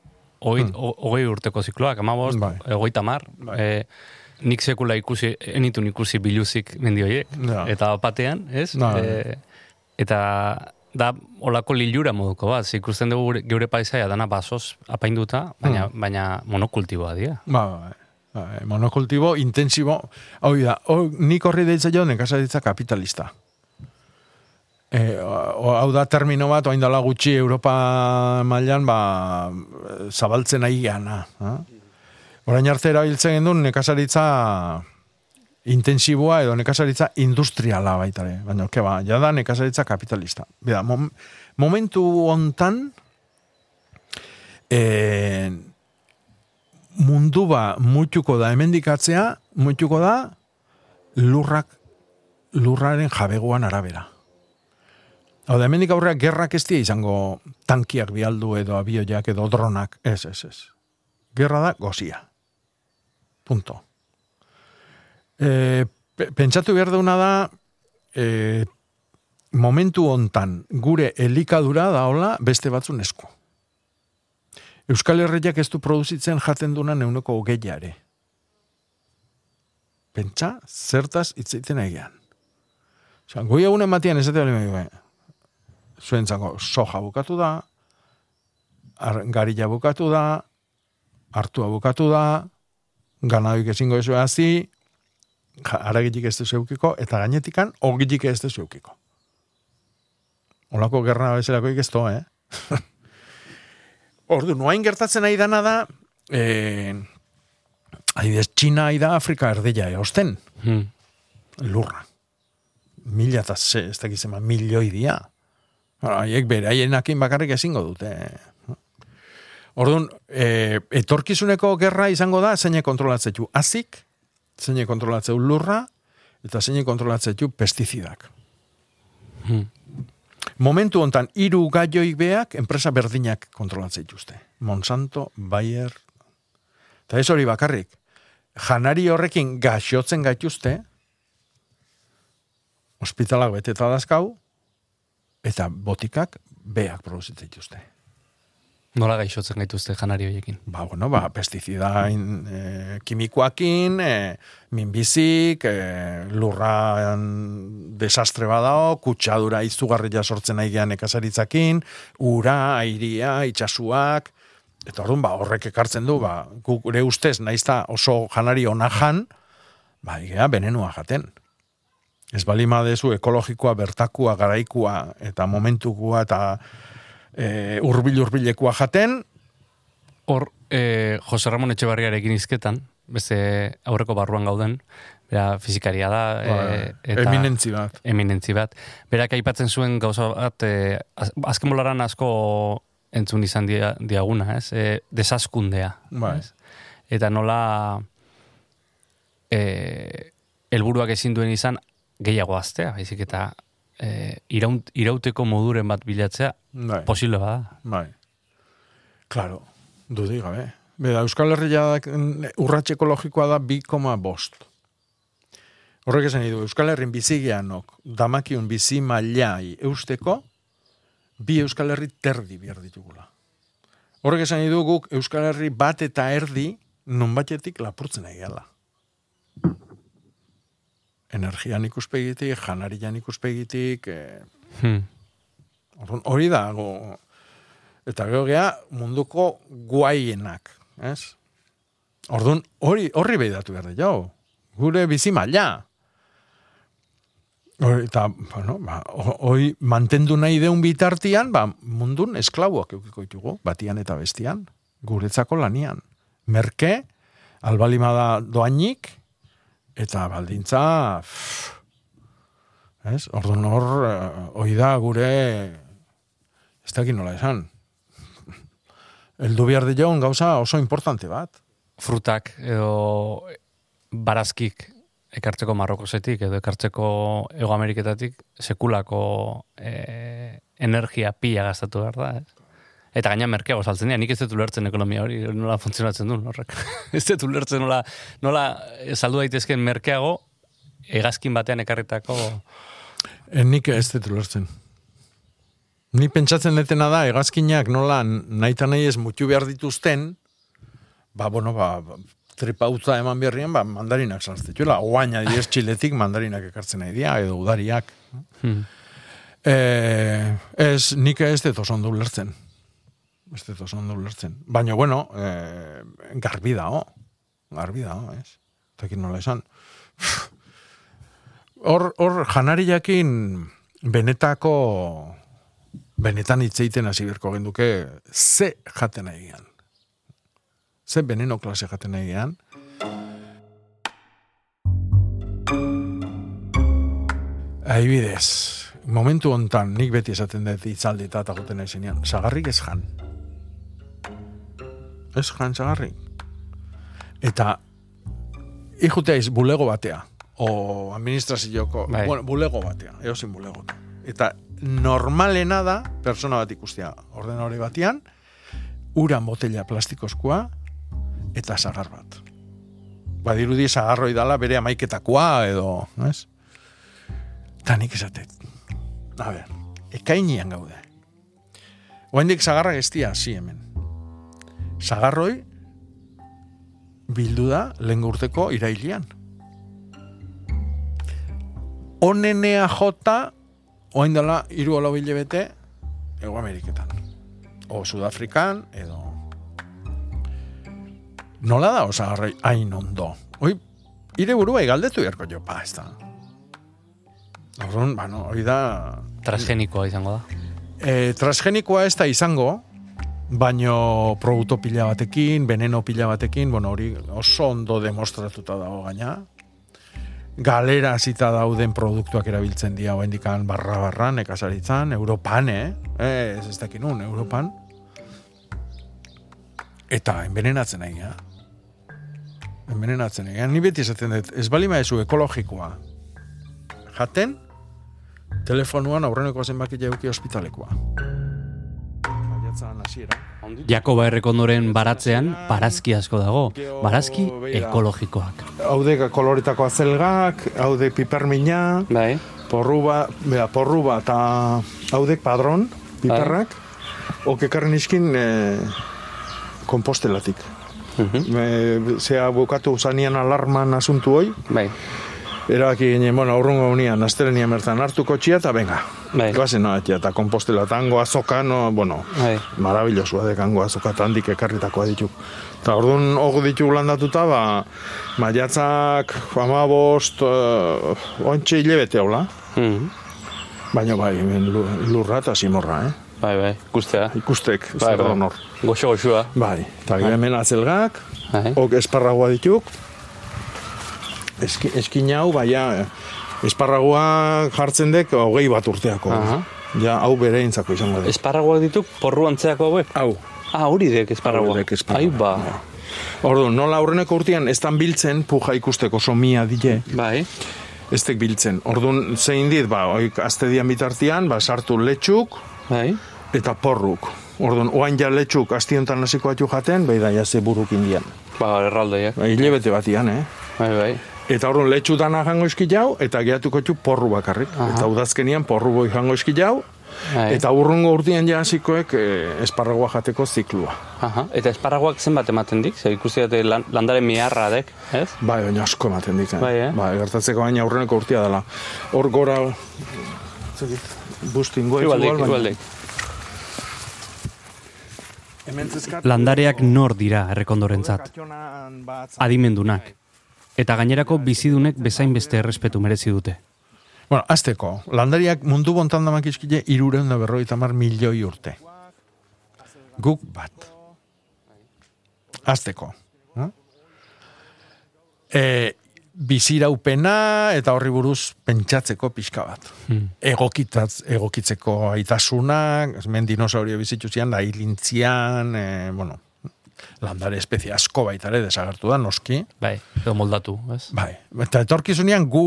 hogei, Hmm. urteko zikloak, amabost, Bai. hogei tamar, Bai. e, nik sekula ikusi, enitun ikusi biluzik mendi horiek, Ja. eta batean, ez? Bai. E, eta da olako lilura moduko bat, ikusten dugu gure, geure paisaia dana basoz apainduta, baina, Hmm. baina monokultiboa dira. Ba, ba, ba, monokultibo, intensibo, hau da, nik horri deitza jo nekazaritza kapitalista. E, o- hau da termino bat, oain dala gutxi Europa mailan ba, zabaltzen ari gana. Ha? Orain arte erabiltzen gendun nekazaritza intensiboa edo nekazaritza industriala baita ere. Baina, ke ba, jada nekazaritza kapitalista. Beda, mom, momentu hontan, eh, mundu ba mutuko da hemendikatzea, mutuko da lurrak lurraren jabegoan arabera. Hau da, hemendik aurreak gerrak ez izango tankiak bialdu edo abioiak edo dronak. Ez, ez, ez. Gerra da gozia. Punto. E, pe- pentsatu behar duna da, e, momentu hontan gure elikadura da hola beste batzun esku. Euskal Herriak ez du produzitzen jaten duna neuneko hogeiare. Pentsa, zertaz hitzeiten egean. Osa, goi egunen batian ez dut zuen zango, soja bukatu da, ar, garila bukatu da, hartua bukatu da, ganadoik ezingo ez hazi, aragitik ez duzu eukiko, eta gainetikan, ogitik ez duzu eukiko. Olako gerra bezalako ez do, eh? Ordu, noain gertatzen ari dana da, eh, adibidez, Txina ari da Afrika erdeia eosten, Hmm. lurra. Mila eta ze, ez dakizema, milioi dia. Haiek bere, haienakin bakarrik ezingo dute. Orduan, e, etorkizuneko gerra izango da, zeine kontrolatzetxu azik, zeine kontrolatzeu lurra, eta zeine kontrolatzetxu pestizidak. Hmm. Momentu hontan hiru gaioik beak enpresa berdinak kontrolatzen dituzte. Monsanto, Bayer, eta ez hori bakarrik. Janari horrekin gaixotzen gaituzte, ospitalak beteta dazkau, eta botikak beak produzitzen dituzte. Nola gaixotzen gaituzte janari horiekin. Ba, bueno, ba, pestizida in, e, kimikoakin, e, minbizik, e, lurran desastre badao, kutsadura izugarria sortzen nahi gehan ekazaritzakin, ura, airia, itxasuak, eta orduan, ba, horrek ekartzen du, ba, gure ustez, naizta oso janari ona jan, ba, igea, benenua jaten. Ez bali madezu ekologikoa, bertakua, garaikua, eta momentukua, eta e, urbil urbilekoa jaten, Hor, eh, Jose Ramon Etxebarriarekin izketan, beste aurreko barruan gauden, bera fizikaria da, eh, eta eminentzi bat. eminentzi bat. Berak aipatzen zuen gauza bat, az- azken bolaran asko entzun izan dia, diaguna, ez? Eh, desaskundea. Bai. ez? Eta nola eh, helburuak ezin duen izan gehiago aztea, baizik eta eh, iraunt, irauteko moduren bat bilatzea Bai, posible bada. bai. Claro, dudi gabe. Beda, Euskal Herria urratxe ekologikoa da 2,5 bost. Horrek esan du, Euskal Herrin bizigianok damakiun bizi mailai eusteko, bi Euskal Herri terdi behar ditugula. Horrek esan du guk Euskal Herri bat eta erdi non batetik lapurtzen egiala. Energian ikuspegitik, janarian ikuspegitik, eh, Hmm. Hori da, go, eta gero gea munduko guaienak, ez? Orduan, hori, horri behidatu behar jo. Gure bizi maila. Eta, bueno, ba, ho- hori mantendu nahi deun bitartian, ba, mundun esklauak eukiko ditugu, batian eta bestian, guretzako lanian. Merke, albalimada doainik, eta baldintza, pff, ez? Orduan hor, eh, hori da gure, ez dakit nola esan, eldu behar jaun gauza oso importante bat. frutak edo barazkik ekartzeko Marrokosetik edo ekartzeko Ego Ameriketatik sekulako e, energia pila gastatu behar da. Ez? Eta gaina merkeago saltzen dira, nik ez dut ulertzen ekonomia hori, nola funtzionatzen duen horrek. ez dut ulertzen nola, nola saldu daitezken merkeago hegazkin batean ekarritako... En nik ez dut ulertzen. Ni pentsatzen detena da, egazkinak nola nahi eta nahi ez mutu behar dituzten, ba, bueno, ba, ba, tripautza eman berrien, ba, mandarinak sartzituela. Oain adibidez txiletik mandarinak ekartzen nahi dira, edo udariak. Hmm. Eh, ez, nik ez dut oso ondo ulertzen. Ez dut oso ondo ulertzen. Baina, bueno, eh, garbi da, oh. Garbi da, oh, ez. Tekin nola esan. Hor, hor, janari jakin benetako benetan hitz egiten hasi berko genduke ze jaten nahi gian. Ze veneno klase jaten nahi gian. Aibidez, momentu hontan nik beti esaten dut itzaldi eta eta goten nahi sagarrik ez jan. Ez jan sagarrik. Eta ikutea iz bulego batea, o administrazioko, Bai. bueno, bulego batea, eosin bulego. Eta normalena da, persona bat ikustea, ordenore batean, uran botella plastikozkoa, eta sagar bat. Badirudi sagarroi dala bere amaiketakoa edo, ez? Ta nik esatet. A ber, ekainian gaude. Oendik sagarra gestia, hasi hemen. Sagarroi bildu da lehen urteko irailian. Onenea jota, oain dela, iru alo bete, Ego Ameriketan. O Sudafrikan, edo... Nola da, osagarroi, hain ondo. Oi, ire burua galdetu beharko jo, pa, ez da. Orduan, bueno, hori da... Transgenikoa izango da. E, transgenikoa ez da izango, baino produktu pila batekin, veneno pila batekin, bueno, hori oso ondo demostratuta dago gaina. Galera zita dauden produktuak erabiltzen dira hoendikan barra-barran, nekazaritzan, Europan, eh? ez ez dakin Europan. Eta envenenatzen nahi, ja. Envenenatzen nahi. Ni beti esaten dut, ez bali maezu ekologikoa. Jaten, telefonuan aurreneko zenbaki jauki ospitalekoa. Jakoba errekondoren baratzean, barazki asko dago. Barazki ekologikoak. Haude koloretako azelgak, haude pipermina, Bai. porru ba, bera, porru bat, eta haudek padron, piperrak, ok ekarren iskin e, kompostelatik. Mhm. E, zea bukatu zanian alarman asuntu hoi, Bai. Erabaki ginen, bueno, aurrungo unian, astelenia mertan hartu kotxia, eta venga, Bai. Goazen atia, eta kompostela tango azoka, no, bueno, Bai. marabilosua dekango azoka eta handik ekarritakoa ditu. Eta orduan hor ditu landatuta, ba, maiatzak, amabost, uh, ontxe hilebete hola. Mhm. Baina bai, lurra eta simorra, eh? Bai, bai. Ikustea. Ikustek, Bai, zer bai. honor. Goxo goxua. Bai, eta hemen azelgak, Bai. ok esparragoa dituk, Eski, eskin hau, baina esparragoa jartzen dek hogei bat urteako. Aha. Ja, hau bere intzako izango da. Esparragoak dituk porru antzeako hauek. Hau, Ah, hori dek esparragoa. Hauek esparragoa. Ai, ba. Orduan, nola aurreneko urtean ez dan biltzen, puja ikusteko somia dile, Bai. ez tek biltzen. Orduan, zein dit, ba, oik, azte dian bitartian, ba, sartu letxuk Bai. eta porruk. Orduan, oain ja letxuk astiontan hasiko atxu jaten, bai da, jase buruk indian. Ba, erraldoiak. Ba, hilebete batian, eh? Bai, bai. Eta orduan, letxu dana jango eski jau, eta gehatuko txu porru bakarrik. Aha. Eta udazkenian porru boi jango eski jau, Bai. eta urrungo urtean ja hasikoek eh, esparragoa jateko ziklua. Aha. Eta esparragoak zenbat ematen dik? Zer ikusi dute lan, landare miarra dek, ez? Bai, baina asko ematen dik. Bai, eh? Bai, gertatzeko baina aurreneko urtea dela. Hor gora... Bustingo ez igual, baina- Landareak nor dira errekondorentzat. Adimendunak. Eta gainerako bizidunek bezain beste errespetu merezi dute. Bueno, azteko, landariak mundu bontan damak izkile irureun da berroita mar milioi urte. Guk bat. Azteko. No? E, biziraupena eta horri buruz pentsatzeko pixka bat. Hmm. Egokitatz, egokitzeko aitasunak, hemen dinosaurio bizitu zian, da hilintzian, e, bueno, landare espezie asko baitare desagertu da, noski. Bai, edo moldatu, ez? Bai, eta etorkizunean gu,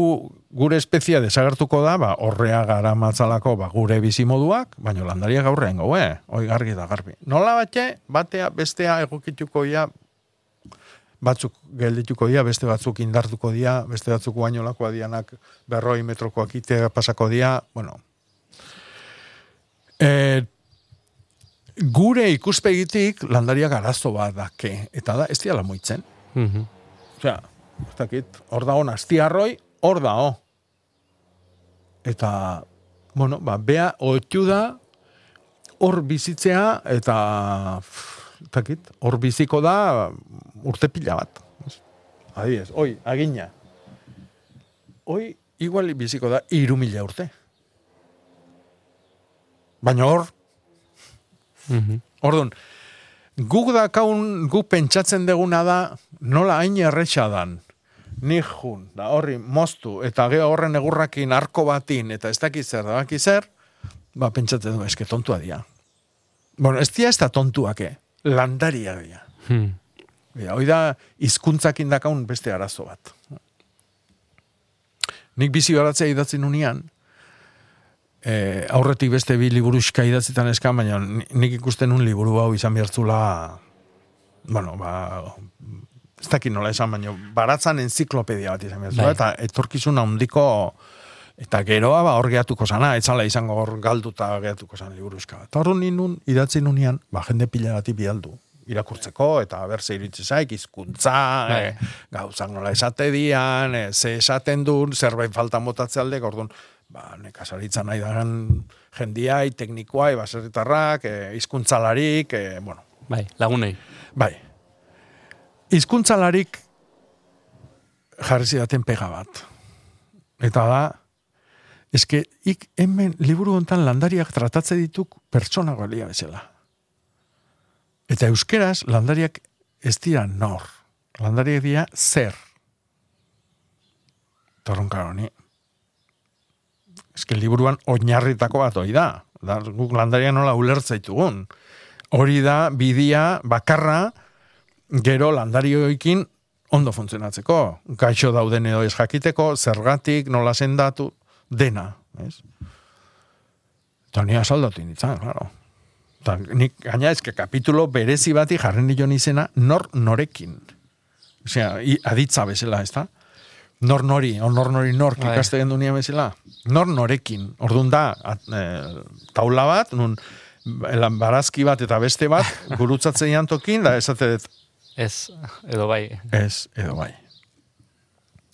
gure espezia desagertuko da, ba, horrea gara matzalako ba, gure bizimoduak, baina landaria gaurrean gau, eh? Hoi gargi da garbi. Nola bate, batea bestea egokituko ia batzuk geldituko dira, beste batzuk indartuko dira, beste batzuk bainolakoa dianak berroi metrokoak itea pasako dira, bueno. E, gure ikuspegitik landariak arazo bat dake, eta da, ez diala moitzen. Mhm. Osea, ez dakit, hor da hon, astiarroi, hor da ho. Eta, bueno, ba, bea, oitu da, hor bizitzea, eta, ez dakit, hor biziko da, urte pila bat. Adibidez, oi, agina. Oi, igual biziko da, iru mila urte. Baina hor, Mhm. Orduan, guk dakaun, guk pentsatzen deguna da, nola hain erretxa dan, nik jun, da horri moztu, eta gero horren egurrakin arko batin, eta ez dakiz zer, da zer, ba, pentsatzen du, eske tontua dia. Bueno, ez dia ez da tontuak, eh? landaria dia. Hmm. Ja, hoi da, izkuntzakin dakaun beste arazo bat. Nik bizi baratzea idatzen unian, e, aurretik beste bi liburuska idatzetan eskan, baina ni- nik ikusten un liburu hau izan behartzula, bueno, ba, ez dakit nola esan, baina baratzan enziklopedia bat izan behartzula, Bai. eta etorkizun handiko, eta geroa ba, hor gehatuko zana, etzala izango hor galduta gehatuko zan liburuska bat. Horren ninun, idatzi nunean, ba, jende pila bati bialdu irakurtzeko, eta berze iritsi zaik, izkuntza, Bai. e, gauzak nola esate dian, e, ze esaten duen, zerbait falta motatze alde, orduan, ba, nekazaritza nahi dagan jendiai, teknikoai, baserritarrak, e, izkuntzalarik, e, bueno, Bai, lagunei. bai. Izkuntzalarik jarri zidaten pega bat. Eta da, eske, ik hemen liburu hontan landariak tratatze dituk pertsona galia bezala. Eta euskeraz, landariak ez dira nor. Landariak dira zer. Torron karo, ni. Eske liburuan oinarritako bat hori da. da guk landaria nola ulertzaitugun. Hori da, bidia, bakarra, gero landarioekin ondo funtzionatzeko. Gaixo dauden edo ez jakiteko, zergatik, nola sendatu, dena. Ez? Eta ni asaldatu nintzen, claro. Eta nik gaina ezke kapitulo berezi bati jarren nion izena nor norekin. Osea, aditza bezala, ez da? Nor nori, o nor nori nork Bai. ikaste gendu nia bezala. Nor norekin. Orduan da, at, e, taula bat, nun elan barazki bat eta beste bat, gurutzatzen jantokin, da esate dut, Ez, edo bai. Ez, edo bai.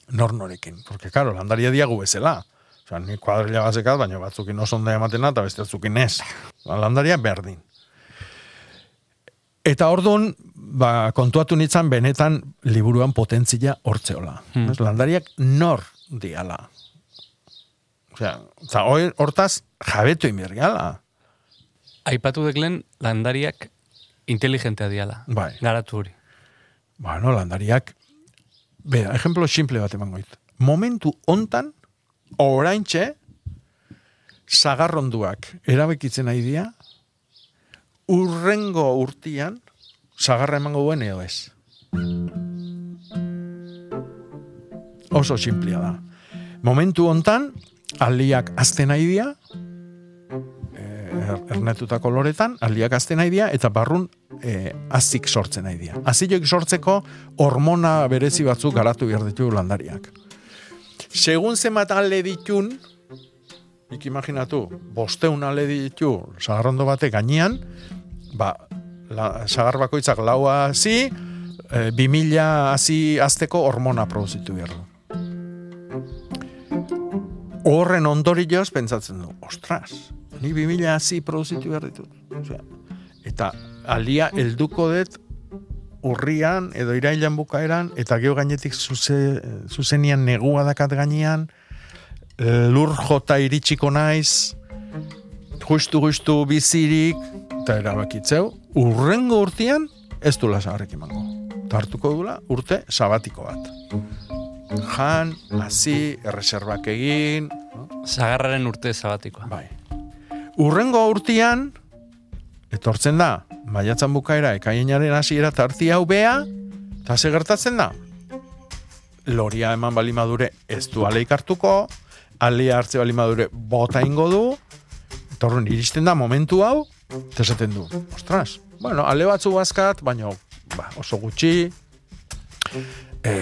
Nor norekin. Porque, claro, landaria diagu bezala. Osa, ni kuadrilla bazekat, baina batzukin oso ondo ematena, eta beste batzukin ez. Landaria berdin. Eta orduan, ba, kontuatu nintzen benetan liburuan potentzia hortzeola. Hmm. Landariak nor diala. Osea, hor- hortaz jabetu inbergiala. Aipatu deklen landariak inteligentea diala. Bai. Garatu hori. Bueno, landariak, bera, ejemplo simple bat emango dit. Momentu hontan, oraintxe, sagarronduak erabekitzen nahi dira, urrengo urtian, sagarra emango duen edo ez. Oso simplea da. Momentu hontan, aldiak azten nahi dira, er- ernetutako loretan, aldiak azten nahi dira, eta barrun e, azik sortzen nahi dira. Azioik sortzeko hormona berezi batzuk garatu behar ditu landariak. Segun zenbat alde ditun, ik imaginatu, bosteun alde ditu sagarrondo bate gainean, ba, la, sagar bakoitzak laua hazi, e, bi mila hazi azteko hormona produzitu behar du. Horren ondorioz pentsatzen du, ostras, ni bi mila hazi produzitu behar ditut. Osea, eta alia helduko dut urrian edo irailan bukaeran eta geo gainetik zuze, zuzenian negua dakat gainean lur jota iritsiko naiz justu justu bizirik eta erabakitzeu urrengo urtean ez du lasagarrik emango eta hartuko dula urte sabatiko bat jan, hasi, erreserbak egin Zagarraren urte sabatikoa. Bai. Urrengo urtean, etortzen da, maiatzan bukaera, ekainaren hasiera tarti hau bea, eta ze gertatzen da? Loria eman bali madure ez du aleik hartuko, alea hartze bali madure bota ingo du, torrun iristen da momentu hau, tesaten du, ostras, bueno, ale batzu bazkat, baina ba, oso gutxi, e,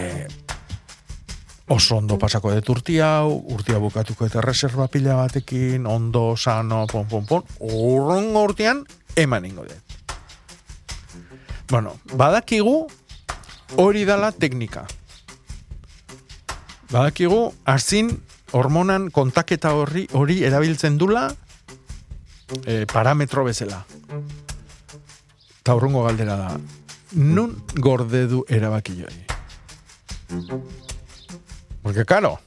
oso ondo pasako dut urti hau, urtia bukatuko eta reserva pila batekin, ondo, sano, pon, pon, pon, urrun urtian, eman ingo dut. Bueno, badakigu hori dala teknika. Badakigu, azin, hormonan kontaketa horri hori erabiltzen dula, Eh, e, parametro bezala. Taurrongo galdera da. Nun gorde du erabaki hori? Porque, karo.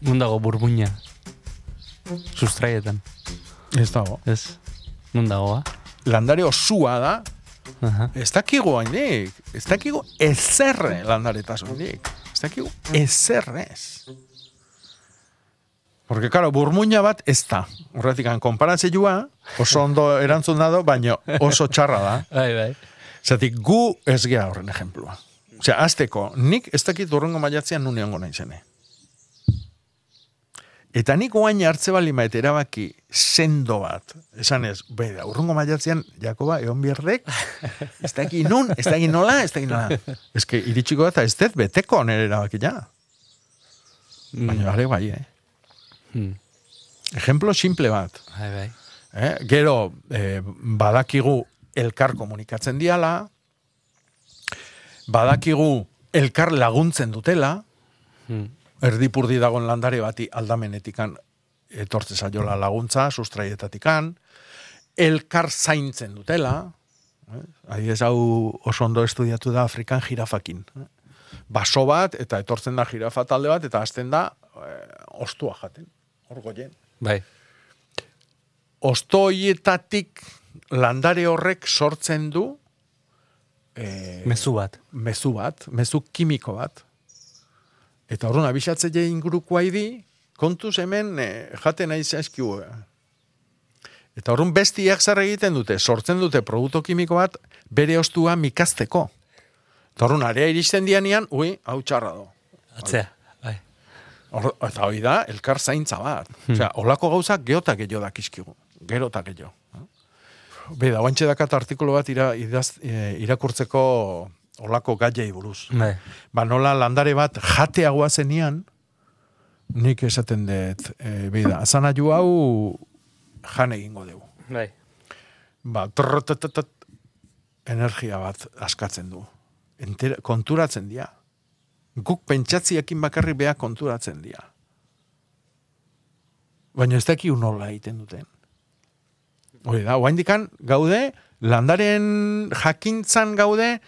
Nun dago burbuña. Sustraietan. Ez dago. Ez. Nun dago, ba? Ah. Landare osua da. Uh -huh. Ez dakigu hainik. Ez dakigu ezerre landaretaz hainik. Ez dakigu ezerrez. Porque, claro, burmuña bat ez da. Horretik, konparatze joa, oso ondo erantzun dado, baina oso txarra da. bai, bai. Zatik, gu ez gea horren ejemplua. Osea, azteko, nik ez dakit urrengo maiatzean nune hongo nahi zene. Eta nik oain hartze bali maet erabaki sendo bat, esan ez, be, bai da, urrungo maiatzean, Jakoba, egon bierdek, ez dakit nun, ez dakit nola, ez dakit nola. Ez que, iritsiko eta ez dut beteko nire erabaki ja. Baina, mm. are bai, eh? Hmm. Ejemplo simple bat. Hai, bai. Eh? Gero, eh, badakigu elkar komunikatzen diala, badakigu elkar laguntzen dutela, hmm. erdipurdi dagon landare bati aldamenetikan etortze zaiola laguntza, sustraietatikan, elkar zaintzen dutela, eh? adibidez hau oso ondo estudiatu da Afrikan jirafakin. Baso bat, eta etortzen da jirafa talde bat, eta hasten da eh, ostua jaten hor. Bai. Ostoietatik landare horrek sortzen du e, mezu bat. Mezu bat, mezu kimiko bat. Eta horren abisatze je inguruko aidi, kontuz hemen e, jaten aiz aizkiu. Eh. Eta horren bestiak zer egiten dute, sortzen dute produktu kimiko bat bere ostua mikazteko. Eta horren area iristen dianian, ui, hau txarra do. Atzea. Or, eta hori da, elkar zaintza bat. Hmm. Osea, olako gauzak geotak gehiago dakizkigu. Gero eta gehiago. Beda, oantxe dakat artikulu bat ira, idaz, e, irakurtzeko olako gaiei buruz. Ne. Ba, nola landare bat jateagoa zenian, nik esaten dut, e, beda, azana ju hau jan egingo dugu. Bai. Ba, energia bat askatzen du. Entera, konturatzen dira guk pentsatziakin bakarri beha konturatzen dira. Baina ez dakiu nola egiten duten. Hori da, oaindikan gaude, landaren jakintzan gaude,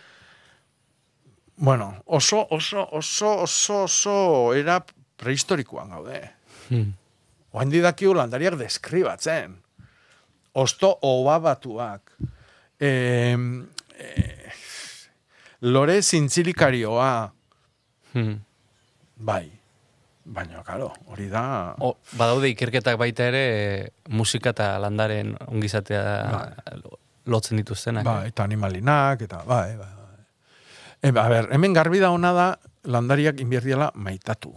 bueno, oso, oso, oso, oso, oso, era prehistorikoan gaude. Hmm. Oaindi dakiu landariak deskribatzen. Osto obabatuak. E, e, lore zintzilikarioa. Hmm. Bai. Baina, karo, hori da... O, badaude ikerketak baita ere musika eta landaren ongizatea lotzen dituztenak. Bai, eta animalinak, eta bai, bai, bai. E, a ber, hemen garbi da ona da landariak inbierdiala maitatu.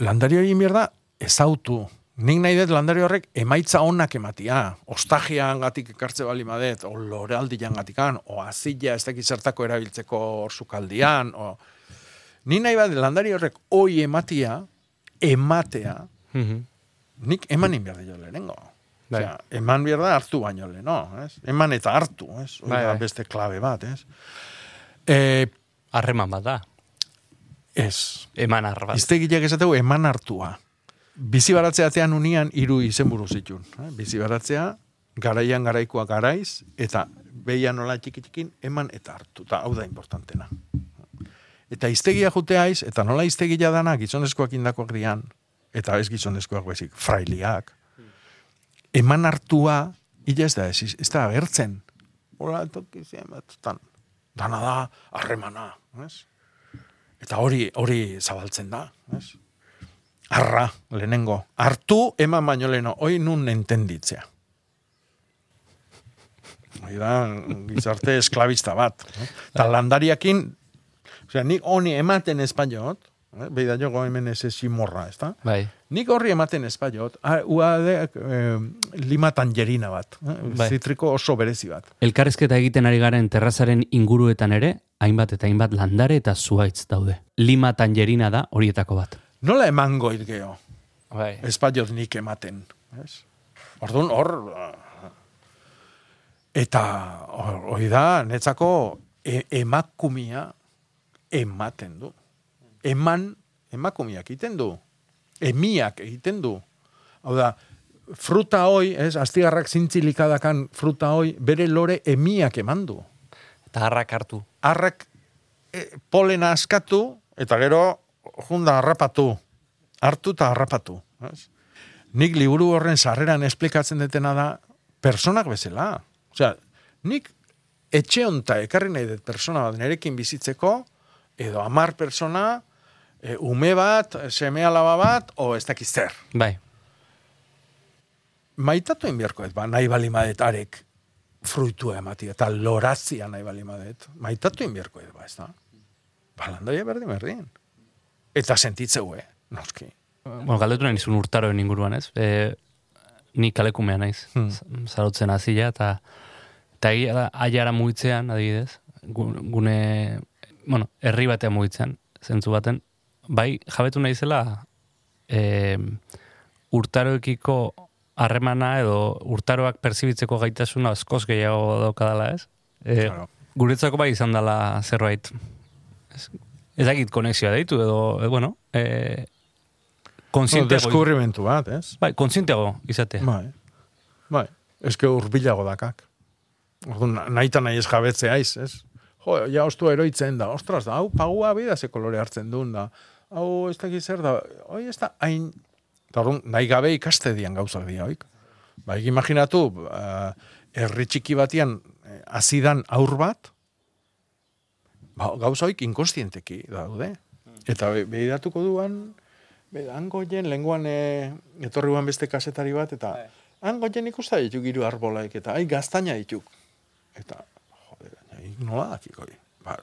Landari hori inbierda ezautu. Nik nahi dut landari horrek emaitza onak ematia. Ostagian gatik ekartze bali madet, o lorealdian gatikan, o azila ez dakit zertako erabiltzeko sukaldian, o... Ni nahi bat landari horrek oi ematia, ematea, Mhm. nik eman inbierde jo lehenengo. Bai. Osea, eman behar da hartu baino lehen, no? Ez? Eman eta hartu, ez? Bai, bai. beste klabe bat, ez? E, Harreman bat da. ez. Eman har bat. Iztegileak esategu eman hartua. Bizi baratzeatean unian hiru izenburu zitun. Eh? Bizi baratzea, garaian garaikoa garaiz, eta beia nola txiki-txikin eman eta hartu. Ta, hau da importantena. Eta iztegia juteaiz, eta nola iztegia dana gizonezkoak indakoak dian, eta ez gizonezkoak bezik, frailiak. Eman hartua, ila ez da, ez, ez da agertzen. Hora, toki batzutan. Dana da, harremana, ez? Eta hori hori zabaltzen da, ez? Arra, lehenengo. Hartu, eman baino leheno, hoi nun entenditzea. Hori da, gizarte esklabista bat. Eh? Eta landariakin, osea, nik honi ematen espaiot, eh? beida jogo hemen ez simorra, ez da? Bai. Nik horri ematen espaiot, ah, uade, eh, lima tangerina bat, eh? Bai. zitriko oso berezi bat. Elkarrezketa egiten ari garen terrazaren inguruetan ere, hainbat eta hainbat landare eta zuaitz daude. Lima tangerina da horietako bat. Nola emango hil geho? Bai. Espailot nik ematen. Ez? Orduan, hor... Eta hor- hori da, netzako e, emakumia ematen du. Eman emakumiak egiten du. Emiak egiten du. Hau da, fruta hoi, ez, astigarrak zintzilikadakan fruta hoi, bere lore emiak eman du. Eta harrak hartu. Arrak e, polena askatu, eta gero junda harrapatu. Hartu eta harrapatu. Ez? Nik liburu horren sarreran esplikatzen detena da, personak bezala. Osea, nik etxe honta ekarri nahi dut persona bat nerekin bizitzeko, edo amar persona, e, ume bat, seme alaba bat, o ez dakiz zer. Bai. Maitatu inbiarko ez, ba, nahi bali madet arek fruitua emati, eta lorazia nahi bali madet. Maitatu inbiarko ez, ba, ez da? Balandoia berdin berdin. Eta sentitzeu, eh? Noski. Bueno, galdetu nahi nizun urtaroen inguruan, ez? E, ni kalekumea naiz. Hmm. Zarotzen hazila, eta eta aiara mugitzean, adibidez, gu- gune, bueno, herri batean mugitzean, zentzu baten, bai, jabetu nahi zela, e, urtaroekiko harremana edo urtaroak perzibitzeko gaitasuna askoz gehiago daukadala, ez? E, Claro. Guretzako bai izan dela zerbait. Ez, ez dakit konexioa deitu edo, e, bueno, e, No, konsientego, deskubrimentu bat, ez? bai, konsientego izatea. Bai. Bai. Eske urbilago dakak. Orduan, nahi eta nahi ez jabetzea aiz, ez? Jo, ja ostua eroitzen da, ostras da, hau pagua bida ze kolore hartzen duen da. Hau ez dakiz zer da, hoi ez da hain... Eta orduan, nahi gabe ikaste dian gauzak dira, oik? Ba, imaginatu, uh, herri txiki batian eh, azidan aur bat, ba, gauza hoik inkonstienteki daude. Eta be, behiratuko duan, be, hango jen, lenguan e, etorri guan beste kasetari bat, eta hango jen ikusta dituk hiru arbolaik, eta ai gaztaina dituk. Eta, nola dakiko, hi? ba,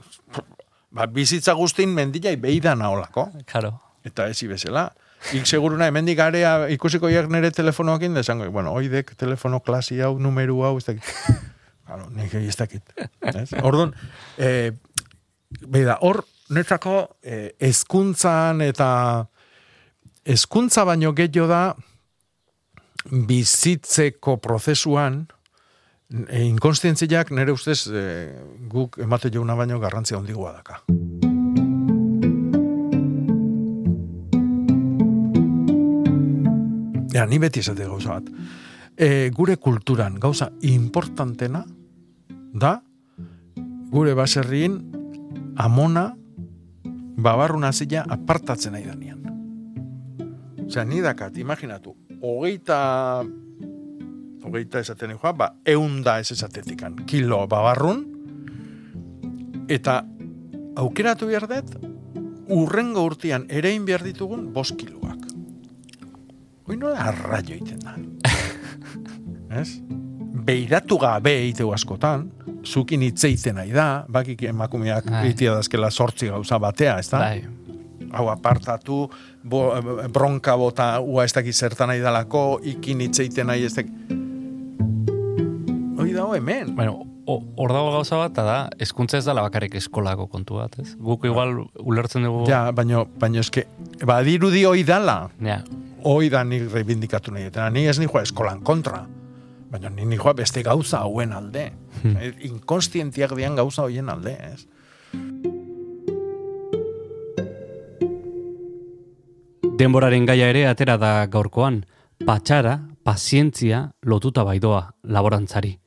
ba, bizitza guztin mendilai beida naolako, Claro. eta ezi bezala. Ik seguruna hemendik area ikusiko jak nire telefonoakin, desango, bueno, oidek telefono klasi hau, numeru hau, ez dakit. Claro, nik ez dakit. Ez? Orduan, e, beida, hor, netzako e, ezkuntzan eta ezkuntza baino gehiago da bizitzeko prozesuan e, inkonstientziak nire ustez e, guk emate jauna baino garrantzia handigoa daka. Ja, ni beti esate gauza bat. E, gure kulturan gauza importantena da gure baserrien amona babarruna zila apartatzen nahi danian. Osea, ni dakat, imaginatu, hogeita hogeita esaten joa, ba, eunda ez esatetikan, kilo babarrun, eta aukeratu behar dut, urrengo urtean erein behar ditugun bost kiloak. Hoi nola arraio iten da. ez? Beiratu gabe eiteu askotan, zukin hitzeiten nahi da, bakik emakumeak Bai. eitia dazkela sortzi gauza batea, ez da? Bai. hau apartatu, bo, bronka bota, ua ez dakit zertan nahi dalako, ikin hitzeiten nahi ez dakit. Hoi dago hemen. Bueno, hor dago gauza bat, da, eskuntza ez dela bakarrik eskolako kontu bat, ez? Guk igual ulertzen dugu... Ja, baino, baino eske, badirudi hoi dala, Ja, hoi da nik reivindikatu nahi, eta ni ez nijoa eskolan kontra, baina ni nijoa beste gauza hauen alde. Hmm. Eh, Inkonstientiak dian gauza hoien alde, ez? Denboraren gaia ere atera da gaurkoan, patxara, pazientzia lotuta baidoa laborantzari.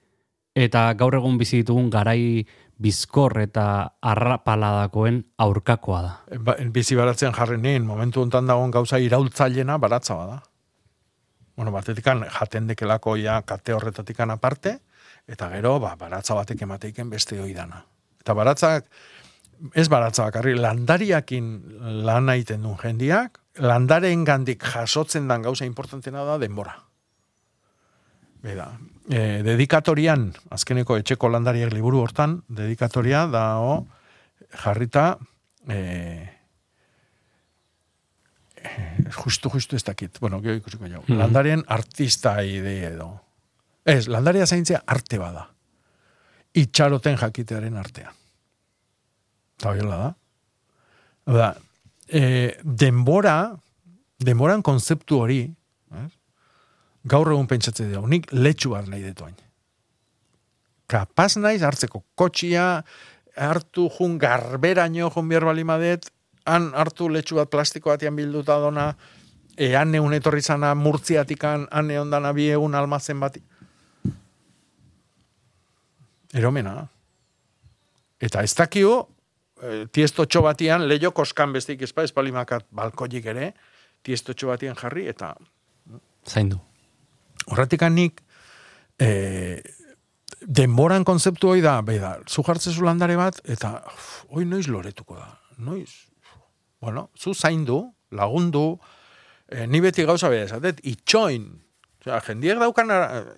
Eta gaur egun bizi ditugun garai bizkor eta arrapaladakoen aurkakoa da. Ba, bizi baratzen jarri nien, momentu hontan dagoen gauza iraultzailena baratza bada. Bueno, batetikan jaten dekelako ja kate horretatikan aparte, eta gero, ba, baratza batek emateiken beste hoi dana. Eta baratzak, ez baratza bakarri, landariakin lan egiten duen jendiak, landareen gandik jasotzen dan gauza importantena da denbora. Beda, e, dedikatorian, azkeneko etxeko landariak liburu hortan, dedikatoria da o, jarrita e, justu, justu ez dakit. Bueno, gero ikusiko jau. Mhm. Landarien artista ide edo. Ez, landaria zaintzea arte bada. Itxaroten jakitearen artea. Eta da. Da, e, denbora, denboran konzeptu hori, eh? Gaur egun pentsatze dugu, nik letxu bat nahi detuain. Kapaz naiz hartzeko kotxia, hartu jun garberaino jun behar balimadet, han hartu letxu bat plastiko batian bilduta dona, ean neun etorri zana murtziatikan, han neon dana bi egun almazen bati. Eromena. Eta ez dakio, e, tiesto batian, leio koskan bestik ezpa, espalimakat balkoik ere, tiesto batian jarri, eta Zaindu. Horretik nik, e, denboran konzeptu hoi da, bai da, zu jartzezu landare bat, eta uf, hoi noiz loretuko da, noiz. Bueno, zu zaindu, lagundu, e, ni beti gauza bera esatet, itxoin, Osea, jendiek daukan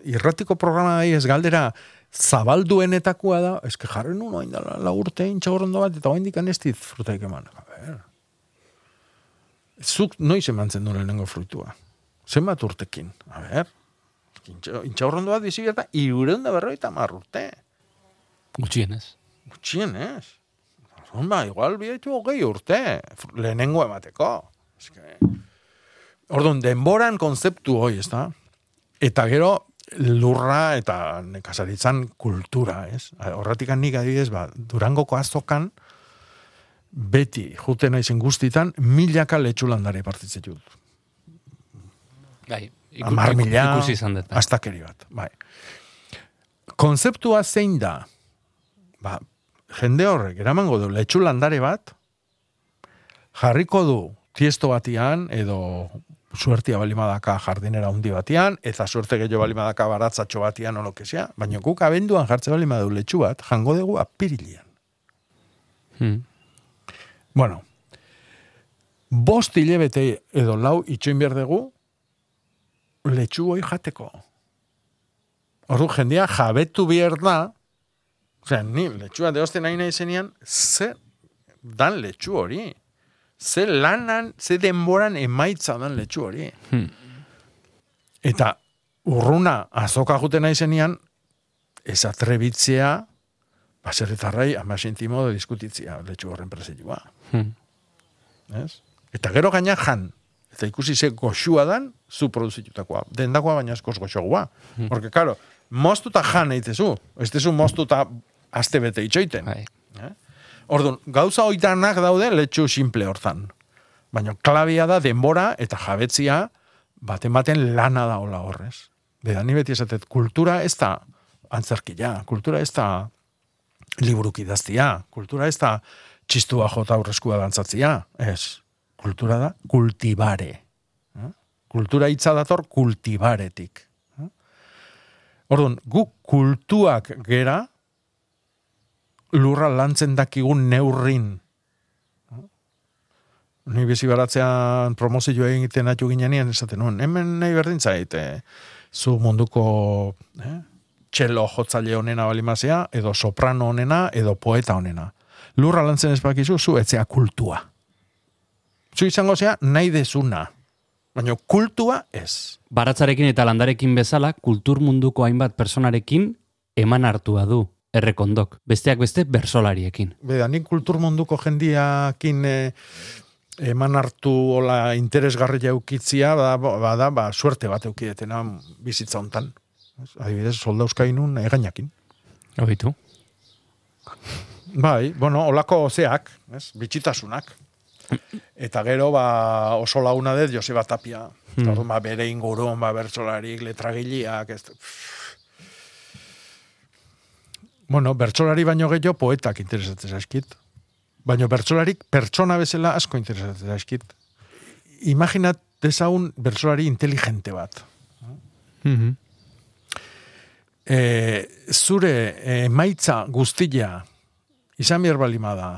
irratiko programa da ez galdera zabalduenetakoa da, eske jarri nun oin da la urte intxagorrondo bat, eta oin dikan ez disfrutaik eman. A ver. Zuk noiz emantzen du lehenengo fruitua. Zenbat urtekin? A ver. Intxagorrondo bat bizi gerta, iureun da berroita mar urte. Gutxienez. Gutxien, ez? Orduan ba, igual bietu hogei urte, lehenengo emateko. Eske... Orduan, denboran konzeptu hoi, ez da? Eta gero, lurra eta nekazaritzan kultura, ez? Horretik nik adibidez, ba, Durangoko azokan, beti, juten naizen guztitan, milaka letxulandare partitzen dut. Bai. Iku- Amar mila, Ikusi izan dut. bai. astakeri bat. Bai. Konzeptua zein da? Ba, jende horrek, eramango du, letxu landare bat, jarriko du tiesto batian, edo suertia balimadaka jardinera hundi batian, eta suerte gehiago balimadaka baratzatxo batian, o lo que sea, baina guk abenduan jartze balimadu letxu bat, jango dugu apirilian. Hmm. Bueno, bost hilebete edo lau itxoin behar dugu, letxu hoi jateko. Ordu jendia jabetu behar da, osea, ni letxua deosten nahi nahi zenian, ze dan letxu hori. Ze lanan, ze denboran emaitza dan letxu hori. Hmm. Eta urruna azoka juten nahi zenian, ez atrebitzea, baserritarrai amasintimo diskutitzia letxu horren presidua. Hmm. Ez? Eta gero gaina jan. Eta ikusi ze goxua dan, zu produzitutakoa. Dendakoa baina askoz goxogoa. Porque, claro, moztuta jan eitezu. Ez tezu moztuta aste bete itxoiten. Bai. Orduan, gauza oitanak daude letxu simple hortan. Baina klabia da denbora eta jabetzia baten baten lana da hola horrez. Beda, ni beti esatet, kultura ez da antzerkia, kultura ez da liburuk idaztia, kultura ez da txistua jota aurreskua dantzatzia, ez. Kultura da kultibare. Eh? Kultura hitza dator kultibaretik. Eh? Orduan, guk kultuak gera, lurra lantzen dakigun neurrin. Ni bizi baratzean promozioa egiten atu ginean esaten nuen, hemen nahi berdin zait, eh, zu munduko eh, txelo jotzaile honena balimazea, edo soprano honena, edo poeta honena. Lurra lantzen ez bakizu, zu etzea kultua. Zu izango zea nahi dezuna, baina kultua ez. Baratzarekin eta landarekin bezala, kultur munduko hainbat personarekin eman hartua du errekondok. Besteak beste bersolariekin. Beda, nik kultur munduko jendiakin eh, eman hartu hola interesgarri jaukitzia, bada, bada ba, suerte bat eukidetena bizitza hontan. Ez, Adibidez, soldauskainun egainakin. Oitu. Bai, bueno, olako zeak, ez, bitxitasunak. Eta gero, ba, oso launa dut Joseba Tapia. Hmm. Eta ba, bere ingurun, ba, bertsolarik, letragileak, ez, Bueno, bertsolari baino gehiago poetak interesatzen zaizkit. Baina bertsolarik pertsona bezala asko interesatzen zaizkit. Imaginat dezagun bertsolari inteligente bat. Mhm. E, zure emaitza guztia izan behar balima da.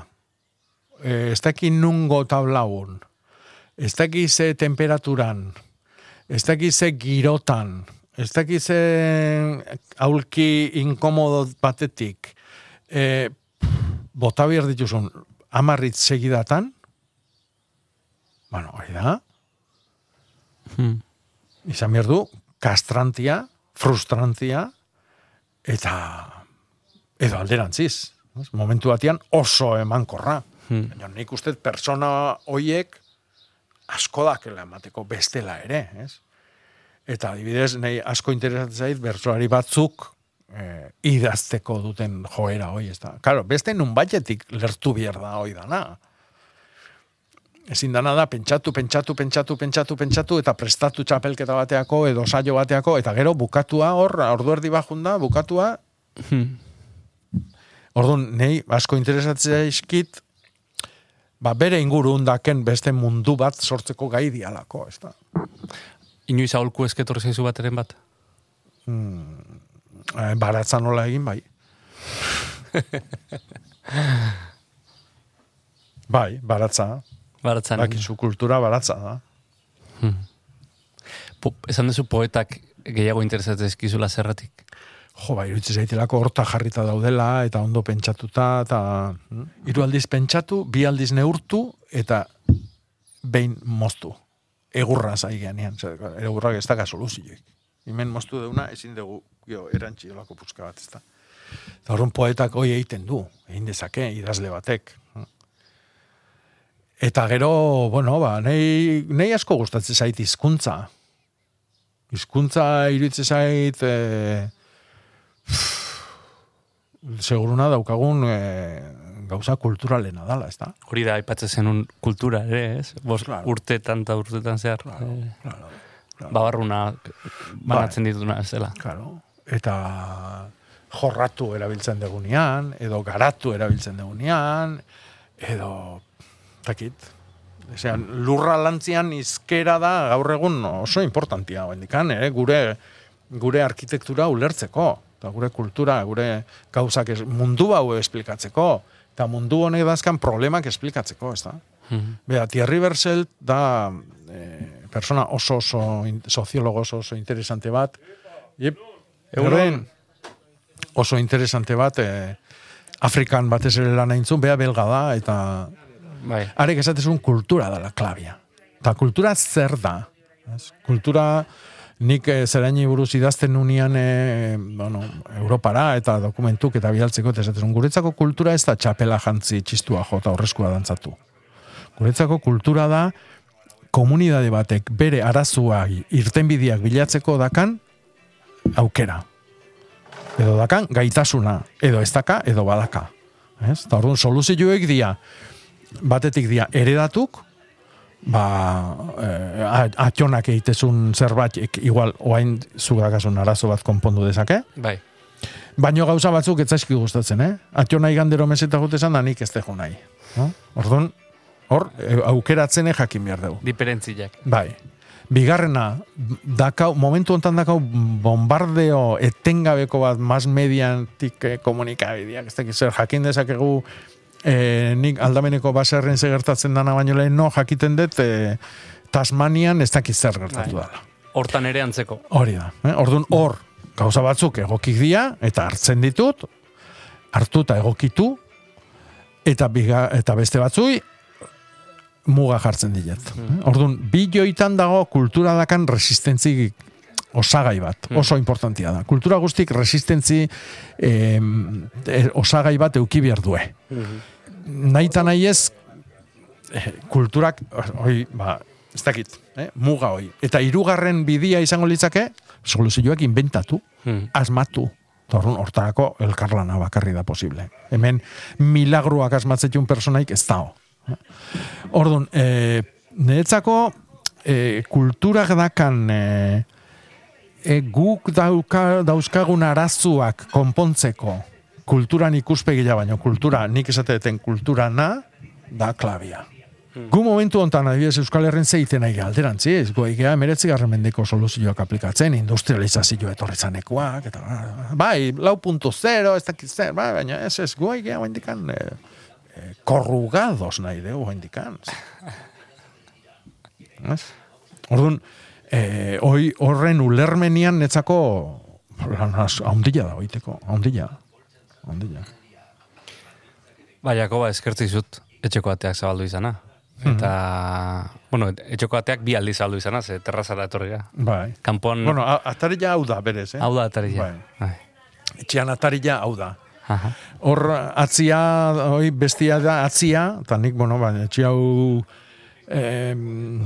E, ez daki nungo tablaun. Ez daki ze temperaturan. Ez daki ze girotan. Ez daki ze aulki inkomodo batetik. E, bota behar dituzun amarritz segidatan. Bueno, hori da. Hmm. izan behar du, kastrantia, frustrantia, eta edo alderantziz. Momentu batean oso emankorra. Hmm. Baina nik uste persona hoiek asko dakela emateko bestela ere, ez? Eta adibidez, nahi asko interesatzen zait, bertsoari batzuk eh, idazteko duten joera hoi, ez da. Claro, beste nun batetik lertu bier da hoi dana. Ezin dana da, pentsatu, pentsatu, pentsatu, pentsatu, pentsatu, eta prestatu txapelketa bateako, edo saio bateako, eta gero bukatua hor, ordu erdi bajunda, bukatua, Hmm. Orduan, nei asko interesatzea iskit, ba, bere inguru undaken beste mundu bat sortzeko gai dialako, ez da. Inoiz aholku esketorri zaizu bateren bat? Eh, baratza nola egin, bai. bai, baratza. Baratzan. Bakizu kultura baratza da. Po, esan duzu poetak gehiago interesatzen zerratik. Jo, bai, iruditzen zaitelako horta jarrita daudela, eta ondo pentsatuta, eta hm? hiru aldiz pentsatu, bi aldiz neurtu, eta behin moztu. Egurra zai geanean, zer, egurrak ez daka soluzioik. Hemen moztu deuna, ezin dugu, jo, erantzi olako puska bat, ez da. Eta horren poetak hoi egiten du, egin dezake, idazle batek. Eta gero, bueno, ba, nei, nei asko gustatzen zait hizkuntza. Hizkuntza iruditzen zait, eh, seguruna daukagun eh, gauza kulturalena dala, ez da? Hori da, aipatzen zenun kultura, ere, ez? Bos Claro. urtetan eta urtetan zehar. eh, Claro, babarruna banatzen dituna ez dela. Claro. Eta jorratu erabiltzen degunean, edo garatu erabiltzen degunean, edo, takit, Ezean, lurra lantzian izkera da gaur egun oso importantia hendikan, eh? gure gure arkitektura ulertzeko, eta gure kultura, gure gauzak mundu hau esplikatzeko, eta mundu honek dazkan problemak esplikatzeko, ez da? Mhm. Bera, Thierry Berselt da eh, persona oso oso in- soziologo oso oso interesante bat. Yep. Euren oso interesante bat eh, Afrikan batez ere lan aintzun, bea belga da, eta Bai. arek esatezun kultura dela klabia. Eta kultura zer da? Ez? Kultura nik eh, zeraini buruz idazten unian eh, bueno, Europara eta dokumentuk eta bialtzeko eta esatezun guretzako kultura ez da txapela jantzi txistua jota horreskua dantzatu. Guretzako kultura da komunidade batek bere arazoa irtenbideak bilatzeko dakan aukera. Edo dakan gaitasuna, edo ez daka, edo badaka. Ez? Eta orduan soluzioek dia, batetik dia eredatuk, ba, eh, atxonak egitezun zerbait, igual, oain zugakasun arazo bat konpondu dezake, Bai. baino gauza batzuk ez zaizki gustatzen, eh? Atxona igandero meseta gutezan da nik ez dejo nahi. No? Orduan, hor, eh, aukeratzen jakin behar dugu. Diferentziak. Bai. Bigarrena, dakau, momentu hontan dakau bombardeo etengabeko bat mas mediantik eh, komunikabideak, ez dakit zer, jakin dezakegu eh, nik aldameneko baserren ze gertatzen dana baino lehen no, jakiten dut eh, Tasmanian ez dakit zer gertatu Bai. dela. Hortan ere antzeko. Hori da. Eh? Orduan hor, gauza batzuk egokik dira, eta hartzen ditut, hartu eta egokitu, eta, biga, eta beste batzui, muga jartzen diet. Mm. Orduan, bi joitan dago kultura dakan resistentzi osagai bat, oso importantia da. Kultura guztik resistentzi eh, osagai bat euki behar due. Nahi eta nahi ez, eh, kulturak, hoi, ba, ez dakit, eh? muga hoi. Eta hirugarren bidia izango litzake, soluzioak inventatu, Hmm. asmatu. Eta Orduan, hortarako elkarlana bakarri da posible. Hemen milagruak asmatzetun personaik ez dao. Orduan, e, niretzako e, kulturak dakan e, e, guk dauka, dauzkagun arazuak konpontzeko kulturan ikuspegia baino kultura, nik esateten kultura na, da klabia. Gu momentu hontan adibidez Euskal Herren zeiten nahi alderantzi, ez egia emeretzi garren mendeko soluzioak aplikatzen, industrializazio etorritzanekoak, eta bai, lau punto zero, ez dakit zer, bai, baina ez ez egia hendikan e, e, korrugados nahi dugu hendikan. Ez? Orduan, e, hoi horren ulermenian netzako lan haundila da, oiteko, haundila. Haundila. Bai, Jakoba, eskertzi zut etxeko ateak zabaldu izana. Eta, bueno, etxeko ateak bi aldiz zabaldu izana, ze terrazara etorri da. Bai. Kanpon, Bueno, a- atarila hau da berez, eh? hau da atari ja. Bai. Bai. Etxean atarila hau da. Aha. Hor atzia, hoi bestia da atzia, eta nik, bueno, ba, etxe hau em,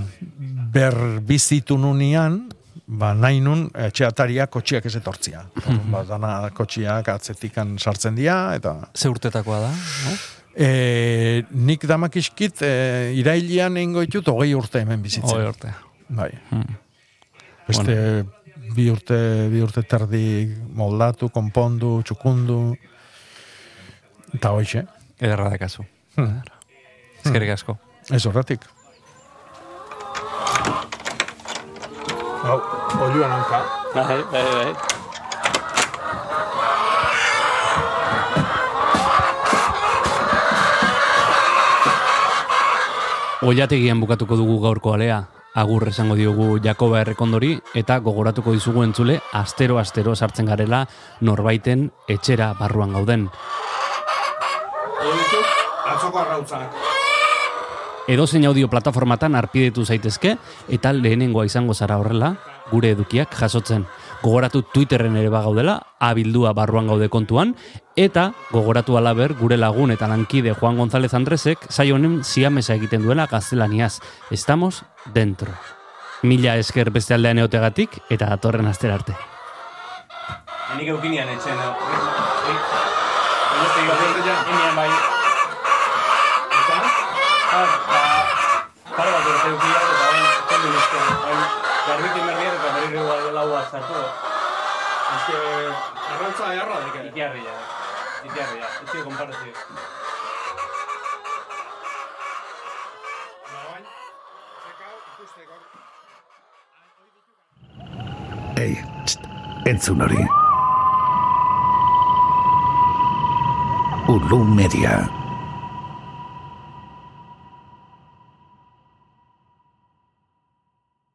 berbizitu nunean, ba, nahi nun etxe ataria kotxiak ez etortzia. ba, dana kotxiak atzetikan sartzen dira, eta Ze urtetakoa da, no? e, nik damakiskit e, irailian egingo ditut hogei urte hemen bizitzen. Hoi urte. Bai. Hmm. Beste bi urte, bi urte terdi moldatu, konpondu, txukundu, eta hoxe. Ederra dakazu. Hmm. Ezkerrik asko. Ez horretik. Hau, oluan hanka. Bai, bai, bai. Oiategian bukatuko dugu gaurko alea. Agur esango diogu Jakoba Errekondori eta gogoratuko dizugu entzule astero astero sartzen garela norbaiten etxera barruan gauden. Atzoko arrautzak. Edo zein audio plataformatan arpidetu zaitezke eta lehenengoa izango zara horrela gure edukiak jasotzen. Gogoratu Twitterren ere bagaudela, abildua barruan gaude kontuan, eta gogoratu alaber gure lagun eta lankide Juan González Andresek saio honen siamesa egiten duela gaztelaniaz. Estamos dentro. Mila esker beste aldean eotegatik eta datorren astera arte. Nik eukinian etxen, no? Enean bai. Pare Bain, garbitin berdiak eta berri igual laua zartu. Eske, arrautza eharra deke. Itiarria. Itiarria. Ez zio konparazio. Ei, txt, entzun hori. Ulu Media.